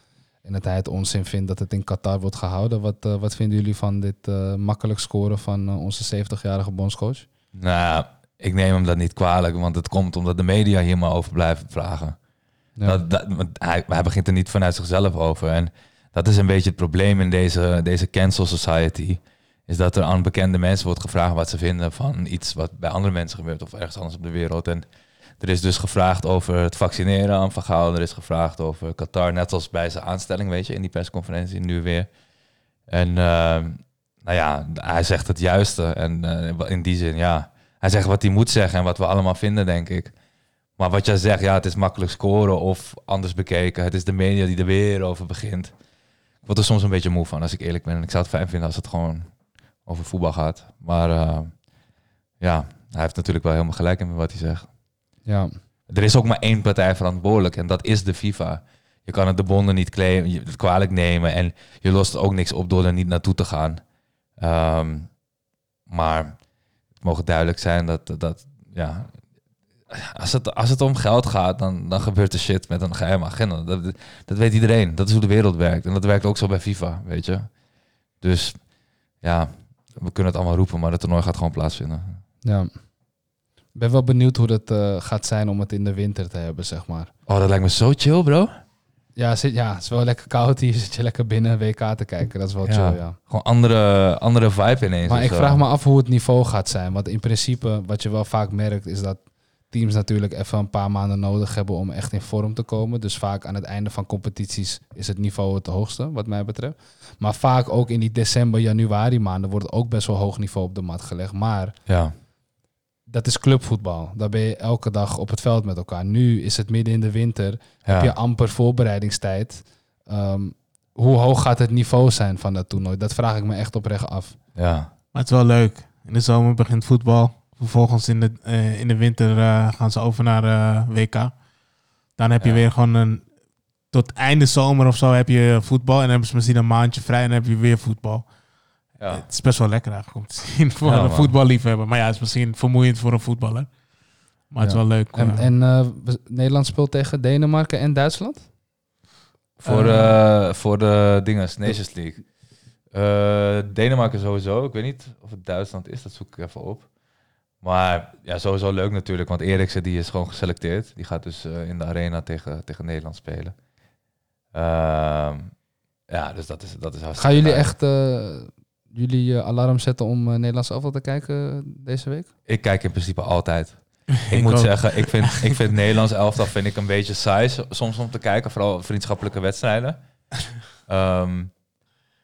En dat hij het onzin vindt dat het in Qatar wordt gehouden. Wat, wat vinden jullie van dit makkelijk scoren van onze 70-jarige bondscoach? Nou, ik neem hem dat niet kwalijk, want het komt omdat de media hier maar over blijven vragen. Ja. Dat, dat, hij, hij begint er niet vanuit zichzelf over. En dat is een beetje het probleem in deze, deze cancel society. Is dat er aan bekende mensen wordt gevraagd wat ze vinden van iets wat bij andere mensen gebeurt of ergens anders op de wereld. En er is dus gevraagd over het vaccineren aan Van Gaal. Er is gevraagd over Qatar, net als bij zijn aanstelling, weet je, in die persconferentie nu weer. En eh, nou ja, hij zegt het juiste. En eh, in die zin, ja, hij zegt wat hij moet zeggen en wat we allemaal vinden, denk ik. Maar wat jij zegt, ja, het is makkelijk scoren of anders bekeken. Het is de media die er weer over begint. Ik word er soms een beetje moe van, als ik eerlijk ben. En ik zou het fijn vinden als het gewoon over voetbal gaat. Maar eh, ja, hij heeft natuurlijk wel helemaal gelijk in wat hij zegt. ja. Er is ook maar één partij verantwoordelijk en dat is de FIFA. Je kan het de bonden niet claimen, kwalijk nemen en je lost ook niks op door er niet naartoe te gaan. Ehm, maar het mogen duidelijk zijn dat, dat ja, als het, als het om geld gaat, dan, dan gebeurt er shit met een geheime agenda. Dat, dat weet iedereen. Dat is hoe de wereld werkt. En dat werkt ook zo bij FIFA, weet je. Dus ja, we kunnen het allemaal roepen, maar het toernooi gaat gewoon plaatsvinden. Ja. Ik ben wel benieuwd hoe dat eh, gaat zijn om het in de winter te hebben, zeg maar. Oh, dat lijkt me zo chill, bro. Ja, zit, ja, het is wel lekker koud hier. [LAUGHS] Zit je lekker binnen WK te kijken. Dat is wel Ja. chill, ja. Gewoon andere, andere vibe ineens. Maar ik zo. vraag me af hoe het niveau gaat zijn. Want in principe, wat je wel vaak merkt, is dat teams natuurlijk even een paar maanden nodig hebben om echt in vorm te komen. Dus vaak aan het einde van competities is het niveau het hoogste, wat mij betreft. Maar vaak ook in die december, januari maanden wordt ook best wel hoog niveau op de mat gelegd. Maar Ja. Dat is clubvoetbal. Daar ben je elke dag op het veld met elkaar. Nu is het midden in de winter. Ja. Heb je amper voorbereidingstijd. Ehm, hoe hoog gaat het niveau zijn van dat toernooi? Dat vraag ik me echt oprecht af. ja. Maar het is wel leuk. In de zomer begint voetbal. Vervolgens in de, eh, in de winter eh, gaan ze over naar eh, WK. Dan heb je Ja. weer gewoon een... Tot einde zomer of zo heb je voetbal. En dan hebben ze misschien een maandje vrij en dan heb je weer voetbal. Ja. Het is best wel lekker eigenlijk om te [LAUGHS] zien voor Ja, een man. voetballiefhebber. Maar ja, het is misschien vermoeiend voor een voetballer. Maar het is wel leuk. En, eh. en eh, Nederland speelt tegen Denemarken en Duitsland? Voor, Eh. voor de dingen, Nations League. Eh, Denemarken sowieso. Ik weet niet of het Duitsland is, dat zoek ik even op. Maar ja, sowieso leuk natuurlijk, want Eriksen die is gewoon geselecteerd. Die gaat dus eh, in de arena tegen, tegen Nederland spelen. Ehm, ja, dus dat is, dat is hartstikke Gaan jullie leuk. echt eh, jullie eh, alarm zetten om uh, Nederlands elftal te kijken eh, deze week? Ik kijk in principe altijd. [LAUGHS] Ik, Ik moet ook. zeggen, ik vind, ik vind [LAUGHS] Nederlands elftal vind ik een beetje saai soms om te kijken, vooral vriendschappelijke wedstrijden. [LAUGHS] Ehm,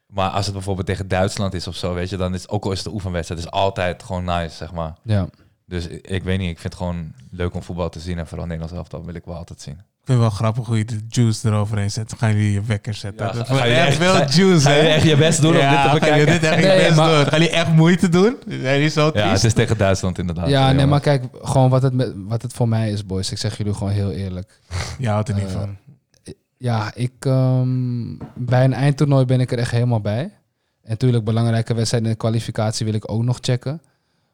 maar als het bijvoorbeeld tegen Duitsland is of zo, weet je, dan is ook al is het een oefenwedstrijd, is altijd gewoon nice, zeg maar. Ja. Dus ik, ik weet niet, ik vind het gewoon leuk om voetbal te zien en vooral Nederlands elftal wil ik wel altijd zien. Ik vind het wel grappig hoe je de juice eroverheen zet. Dan gaan jullie je wekker zetten. Ja, dat ga- ga je echt ga- juice, Ga je hè? echt je best doen om dit te ga je bekijken? dit echt je Nee, best maar- doen? Gaan jullie echt moeite doen? Zijn die zo Ja, het is tegen Duitsland inderdaad. Ja, nee, maar kijk, gewoon wat het, met, wat het voor mij is, boys. Ik zeg jullie gewoon heel eerlijk. Je houdt er niet Eh, van. Ja, ik, ehm, bij een eindtoernooi ben ik er echt helemaal bij. En natuurlijk, belangrijke wedstrijden in de kwalificatie wil ik ook nog checken.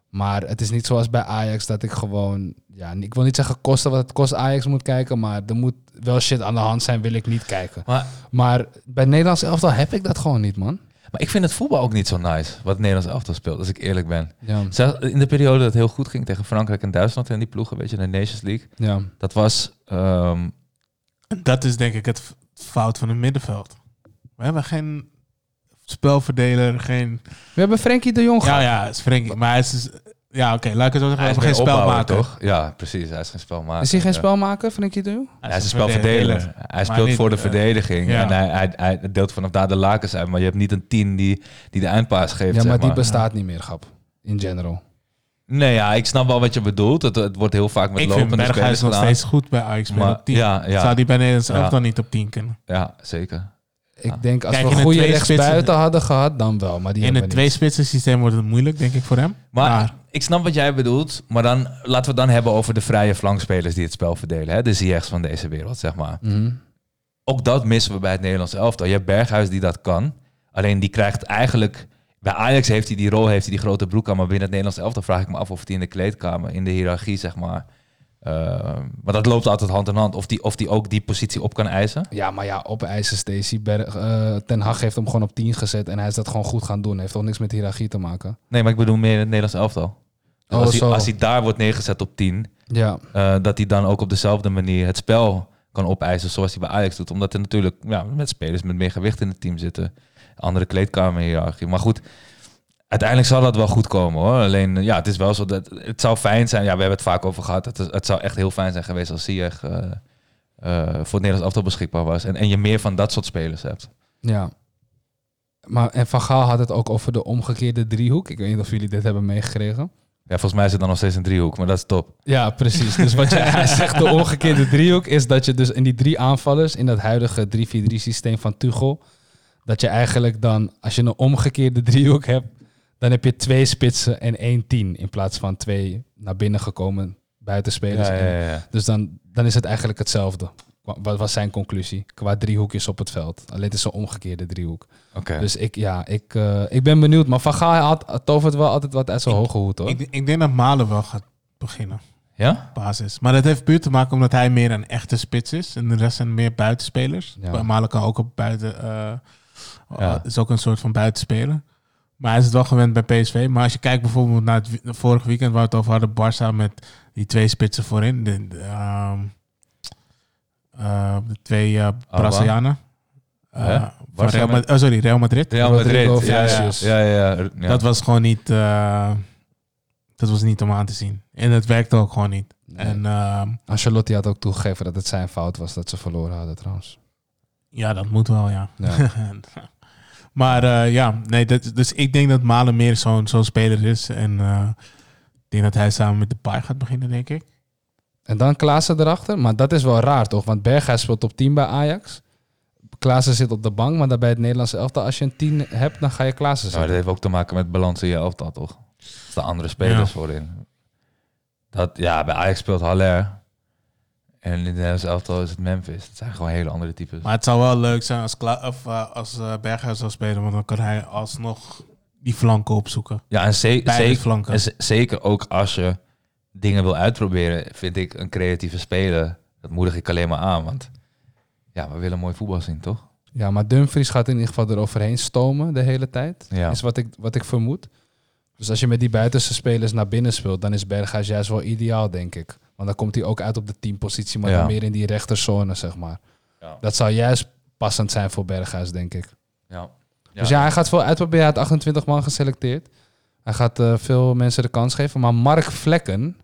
Maar het is niet zoals bij Ajax dat ik gewoon... Ja, ik wil niet zeggen kosten wat het kost Ajax moet kijken. Maar er moet wel shit aan de hand zijn, wil ik niet kijken. Maar, Maar bij Nederlands elftal heb ik dat gewoon niet, man. maar ik vind het voetbal ook niet zo nice, wat het Nederlands elftal speelt, als ik eerlijk ben. Ja, Zelfs in de periode dat het heel goed ging tegen Frankrijk en Duitsland en die ploegen, weet je, de Nations League. ja. Dat was, ehm, Dat is denk ik het fout van het middenveld. We hebben geen spelverdeler, geen... We hebben Frenkie de Jong Ja, gehad. ja, het is Frenkie. Maar hij is... dus- Ja, oké, laat ik het zo zeggen. hij is geen spelmaker, toch? Ja, precies. Hij is geen spelmaker. Is hij geen Ja. spelmaker, Frenkie de Jong? Hij is een spelverdeler. Hij speelt niet, voor de eh, verdediging. ja. En hij, hij, hij deelt vanaf daar de lakens uit. Maar je hebt niet een team die, die de eindpaas geeft. Ja, zeg maar die bestaat niet meer, grap. In general. Nee, ja, ik snap wel wat je bedoelt. Het, het wordt heel vaak met Ik vind lopende Berghuis spelers nog gedaan. steeds goed bij Ajax Maar- op 10. ja, ja. Zou die bij Nederlands Ja. elftal niet op 10 kunnen? Ja, zeker. Ik denk als Kijk, we in een goede twee rechtsbuiten spitsen- hadden gehad, dan wel. Maar die In hebben het we niet. twee-spitsen systeem wordt het moeilijk, denk ik, voor hem. Maar Maar- ik snap wat jij bedoelt. Maar dan laten we het dan hebben over de vrije flankspelers die het spel verdelen. Hè? De Ziyech's van deze wereld, zeg maar. Mhm. Ook dat missen we bij het Nederlands elftal. Je hebt Berghuis die dat kan. Alleen die krijgt eigenlijk... Bij Ajax heeft hij die rol, heeft hij die grote broek aan. Maar binnen het Nederlands elftal vraag ik me af of hij in de kleedkamer, in de hiërarchie, zeg maar... eh, maar dat loopt altijd hand in hand. Of die, of die ook die positie op kan eisen. Ja, maar ja, op IJzer Stacey. Berg- eh, Ten Hag heeft hem gewoon op 10 gezet en hij is dat gewoon goed gaan doen. Heeft toch niks met hiërarchie te maken? Nee, maar ik bedoel meer in het Nederlands elftal. Dus Oh, als, hij, als hij daar wordt neergezet op 10, Ja, eh, dat hij dan ook op dezelfde manier het spel kan opeisen zoals hij bij Ajax doet. Omdat er natuurlijk ja, met spelers met meer gewicht in het team zitten. Andere kleedkamerhiërarchie. Maar goed, uiteindelijk zal dat wel goed komen hoor. Alleen ja, het is wel zo dat het zou fijn zijn. Ja, we hebben het vaak over gehad. Het, het zou echt heel fijn zijn geweest als Ziyech eh, eh, voor het Nederlands elftal beschikbaar was. En, en je meer van dat soort spelers hebt. ja. Maar, en Van Gaal had het ook over de omgekeerde driehoek. Ik weet niet of jullie dit hebben meegekregen. Ja, volgens mij is het dan nog steeds een driehoek, maar dat is top. Ja, precies. Dus wat je [LAUGHS] [LAUGHS] zegt, de omgekeerde driehoek, is dat je dus in die drie aanvallers, in dat huidige 3-4-3 systeem van Tuchel, dat je eigenlijk dan, als je een omgekeerde driehoek hebt, dan heb je twee spitsen en één tien, in plaats van twee naar binnen gekomen buitenspelers. Ja, ja, En- ja, ja. Dus dan, dan is het eigenlijk hetzelfde. Wa- Wat was zijn conclusie? Qua driehoekjes op het veld. Alleen het is een omgekeerde driehoek. Oké. Dus ik, ja, ik, eh, ik ben benieuwd. Maar Van Gaal had, tovert wel altijd wat uit zijn hoge hoed, hoor. Ik, ik denk dat Malen wel gaat beginnen, Ja? basis. Maar dat heeft puur te maken omdat hij meer een echte spits is. En de rest zijn meer buitenspelers. Ja. Malen kan ook op buiten... eh, Ja. is ook een soort van buitenspeler. Maar hij is het wel gewend bij PSV. Maar als je kijkt bijvoorbeeld naar het vorige weekend... waar we het over hadden, Barça met die twee spitsen voorin. De, de, ehm, eh, de twee eh Brazilianen. Eh, Real met- Ma- oh, sorry, Real Madrid. Real Madrid. Ja, ja, ja, ja, ja, ja. Dat was gewoon niet... eh, dat was niet om aan te zien. En het werkte ook gewoon niet. Nee. En ehm, Ancelotti had ook toegegeven dat het zijn fout was dat ze verloren hadden trouwens. ja, dat moet wel, ja. [LAUGHS] Maar eh, ja, nee, dat, dus ik denk dat Malen meer zo'n zo'n speler is. En eh, ik denk dat hij samen met de Pai gaat beginnen, denk ik. en dan Klaassen erachter. Maar dat is wel raar toch? Want Berghuis speelt op 10 bij Ajax. Klaassen zit op de bank, maar dan bij het Nederlandse elftal, als je een 10 hebt, dan ga je Klaassen Ja, maar dat zetten. heeft ook te maken met balans in je elftal, toch? Als de andere spelers Ja. voorin. Dat, ja, bij Ajax speelt Haller. En in het Nederlands elftal is het Memphis. Dat zijn gewoon hele andere types. Maar het zou wel leuk zijn als, Kla of, eh, als eh, Berghuis zou spelen, want dan kan hij alsnog die flanken opzoeken. ja, en ze- zeker, flanken. en ze- zeker ook als je dingen wil uitproberen, vind ik een creatieve speler. Dat moedig ik alleen maar aan. Want ja, we willen mooi voetbal zien, toch? Ja, maar Dumfries gaat in ieder geval eroverheen stomen de hele tijd. Ja. Is wat ik, wat ik vermoed. Dus als je met die buitenste spelers naar binnen speelt, dan is Berghuis juist wel ideaal, denk ik. Want dan komt hij ook uit op de teampositie, maar Ja. dan meer in die rechterzone, zeg maar. Ja. Dat zou juist passend zijn voor Berghuis, denk ik. Ja. Dus ja, hij gaat veel uitproberen. Hij had 28 man geselecteerd. Hij gaat eh, veel mensen de kans geven. Maar Mark Vlekken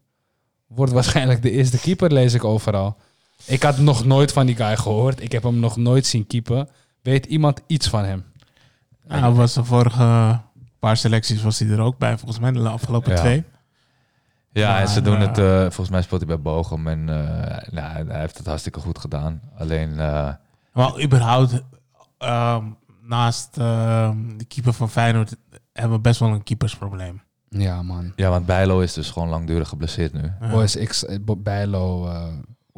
wordt waarschijnlijk de eerste keeper, lees ik overal. Ik had nog nooit van die guy gehoord. Ik heb hem nog nooit zien keepen. Weet iemand iets van hem? Nou, hij was de vorige paar selecties was hij er ook bij, volgens mij de afgelopen Ja. twee. Ja, en ze doen eh, het. eh, volgens mij speelt hij bij Bochum en eh, nou, hij heeft het hartstikke goed gedaan. Alleen, eh, Maar überhaupt, ehm, naast ehm, de keeper van Feyenoord, hebben we best wel een keepersprobleem. Ja, man. ja, want Bijlo is dus gewoon langdurig geblesseerd nu. Ja. Eh, Bo- Bijlo.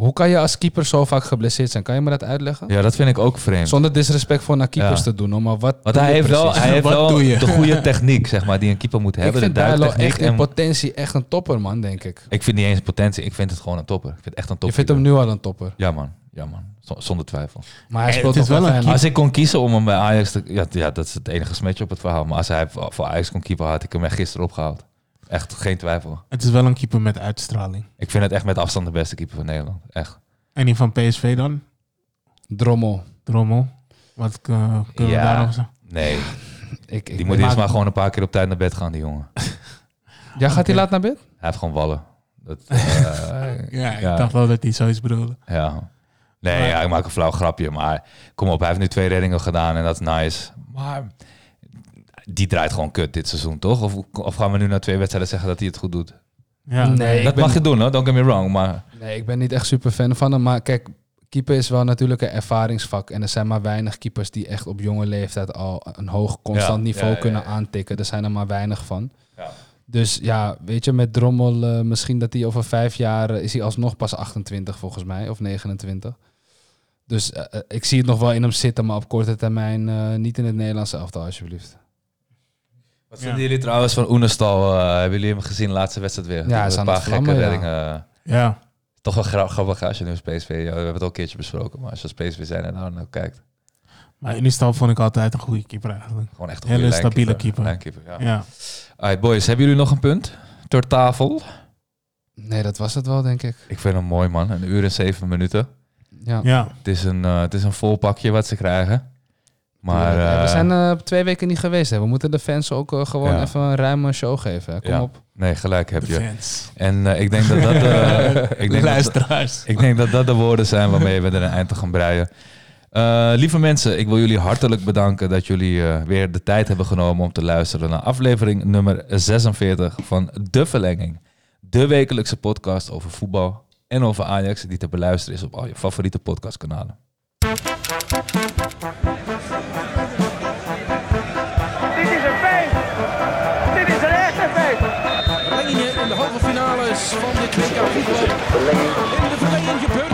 Hoe kan je als keeper zo vaak geblesseerd zijn? Kan je me dat uitleggen? Ja, dat vind ik ook vreemd. Zonder disrespect voor naar keepers Ja. te doen, hoor, maar wat. Want doe hij je heeft wel, precies? hij [LAUGHS] heeft Wat wel doe je? de goede techniek, zeg maar, die een keeper moet ik hebben. vind de Bijlo echt in En- potentie echt een topper, man, denk ik. ik vind niet eens potentie, ik vind het gewoon een topper. Ik vind het echt een Je topper. vindt hem nu al een topper. Ja man, ja man, Z- zonder twijfel. Maar hij Eh, speelt het is nog wel een. Als ik kon kiezen om hem bij Ajax te... Ja, ja, dat is het enige smetje op het verhaal. Maar als hij voor voor Ajax kon keeper, had ik hem echt gisteren opgehaald. Echt geen twijfel. Het is wel een keeper met uitstraling. Ik vind het echt met afstand de beste keeper van Nederland. Echt. En die van PSV dan? Drommel. Drommel. Wat eh, kunnen Ja. we daarover zeggen? Nee, Ik, ik die moet eerst maar gewoon een paar keer op tijd naar bed gaan, die jongen. [LAUGHS] Ja, gaat hij laat naar bed? Hij heeft gewoon wallen. Dat, [LAUGHS] eh, Ja, ik Ja. dacht wel dat hij zoiets bedoelde. ja. Nee, Maar- ja, ik maak een flauw grapje. Maar kom op, hij heeft nu twee reddingen gedaan en dat is nice. Maar die draait gewoon kut dit seizoen, toch? Of, of gaan we nu na twee wedstrijden zeggen dat hij het goed doet? Ja, Nee. dat mag je doen, hoor. Don't get me wrong. Maar Nee, ik ben niet echt super fan van hem. Maar kijk, keeper is wel natuurlijk een ervaringsvak. En er zijn maar weinig keepers die echt op jonge leeftijd al een hoog constant Ja, niveau ja, ja, kunnen ja. aantikken. Er zijn er maar weinig van. Ja. Dus ja, weet je, met Drommel, eh, misschien dat hij over vijf jaar eh, is hij alsnog pas 28 volgens mij, of 29. Dus eh, ik zie het nog wel in hem zitten, maar op korte termijn eh, niet in het Nederlandse elftal, alsjeblieft. Wat Ja. vinden jullie trouwens van Oenestal? Eh, hebben jullie hem gezien de laatste wedstrijd weer? is een paar gekke vlammen, ja. reddingen. Ja. Toch wel gra- grappig als je nu PSV... Ja, we hebben het al een keertje besproken. Maar als je als PSV zijn en nou, nou kijkt. Maar Unistal vond ik altijd een goede keeper eigenlijk. Gewoon echt een Hele stabiele keeper. Lijnkeeper, ja. Ja. Alright, boys. Hebben jullie nog een punt? Ter tafel. Nee, dat was het wel, denk ik. Ik vind hem mooi, man. Een uur en zeven minuten. Ja. Ja. Het is een, eh, het is een vol pakje wat ze krijgen. Maar Ja, we eh, zijn eh, twee weken niet geweest. Hè. We moeten de fans ook eh, gewoon Ja. even een ruime show geven. Hè. Kom Ja. op. nee, gelijk heb De je. fans. En eh, ik denk dat dat, eh, [LAUGHS] ik denk dat, Luisteraars. ik denk dat dat de woorden zijn waarmee we er een eind te gaan breien. Eh, lieve mensen, ik wil jullie hartelijk bedanken dat jullie eh, weer de tijd hebben genomen om te luisteren naar aflevering nummer 46 van De Verlenging. De wekelijkse podcast over voetbal en over Ajax die te beluisteren is op al je favoriete podcastkanalen. In de verlenging gebeurt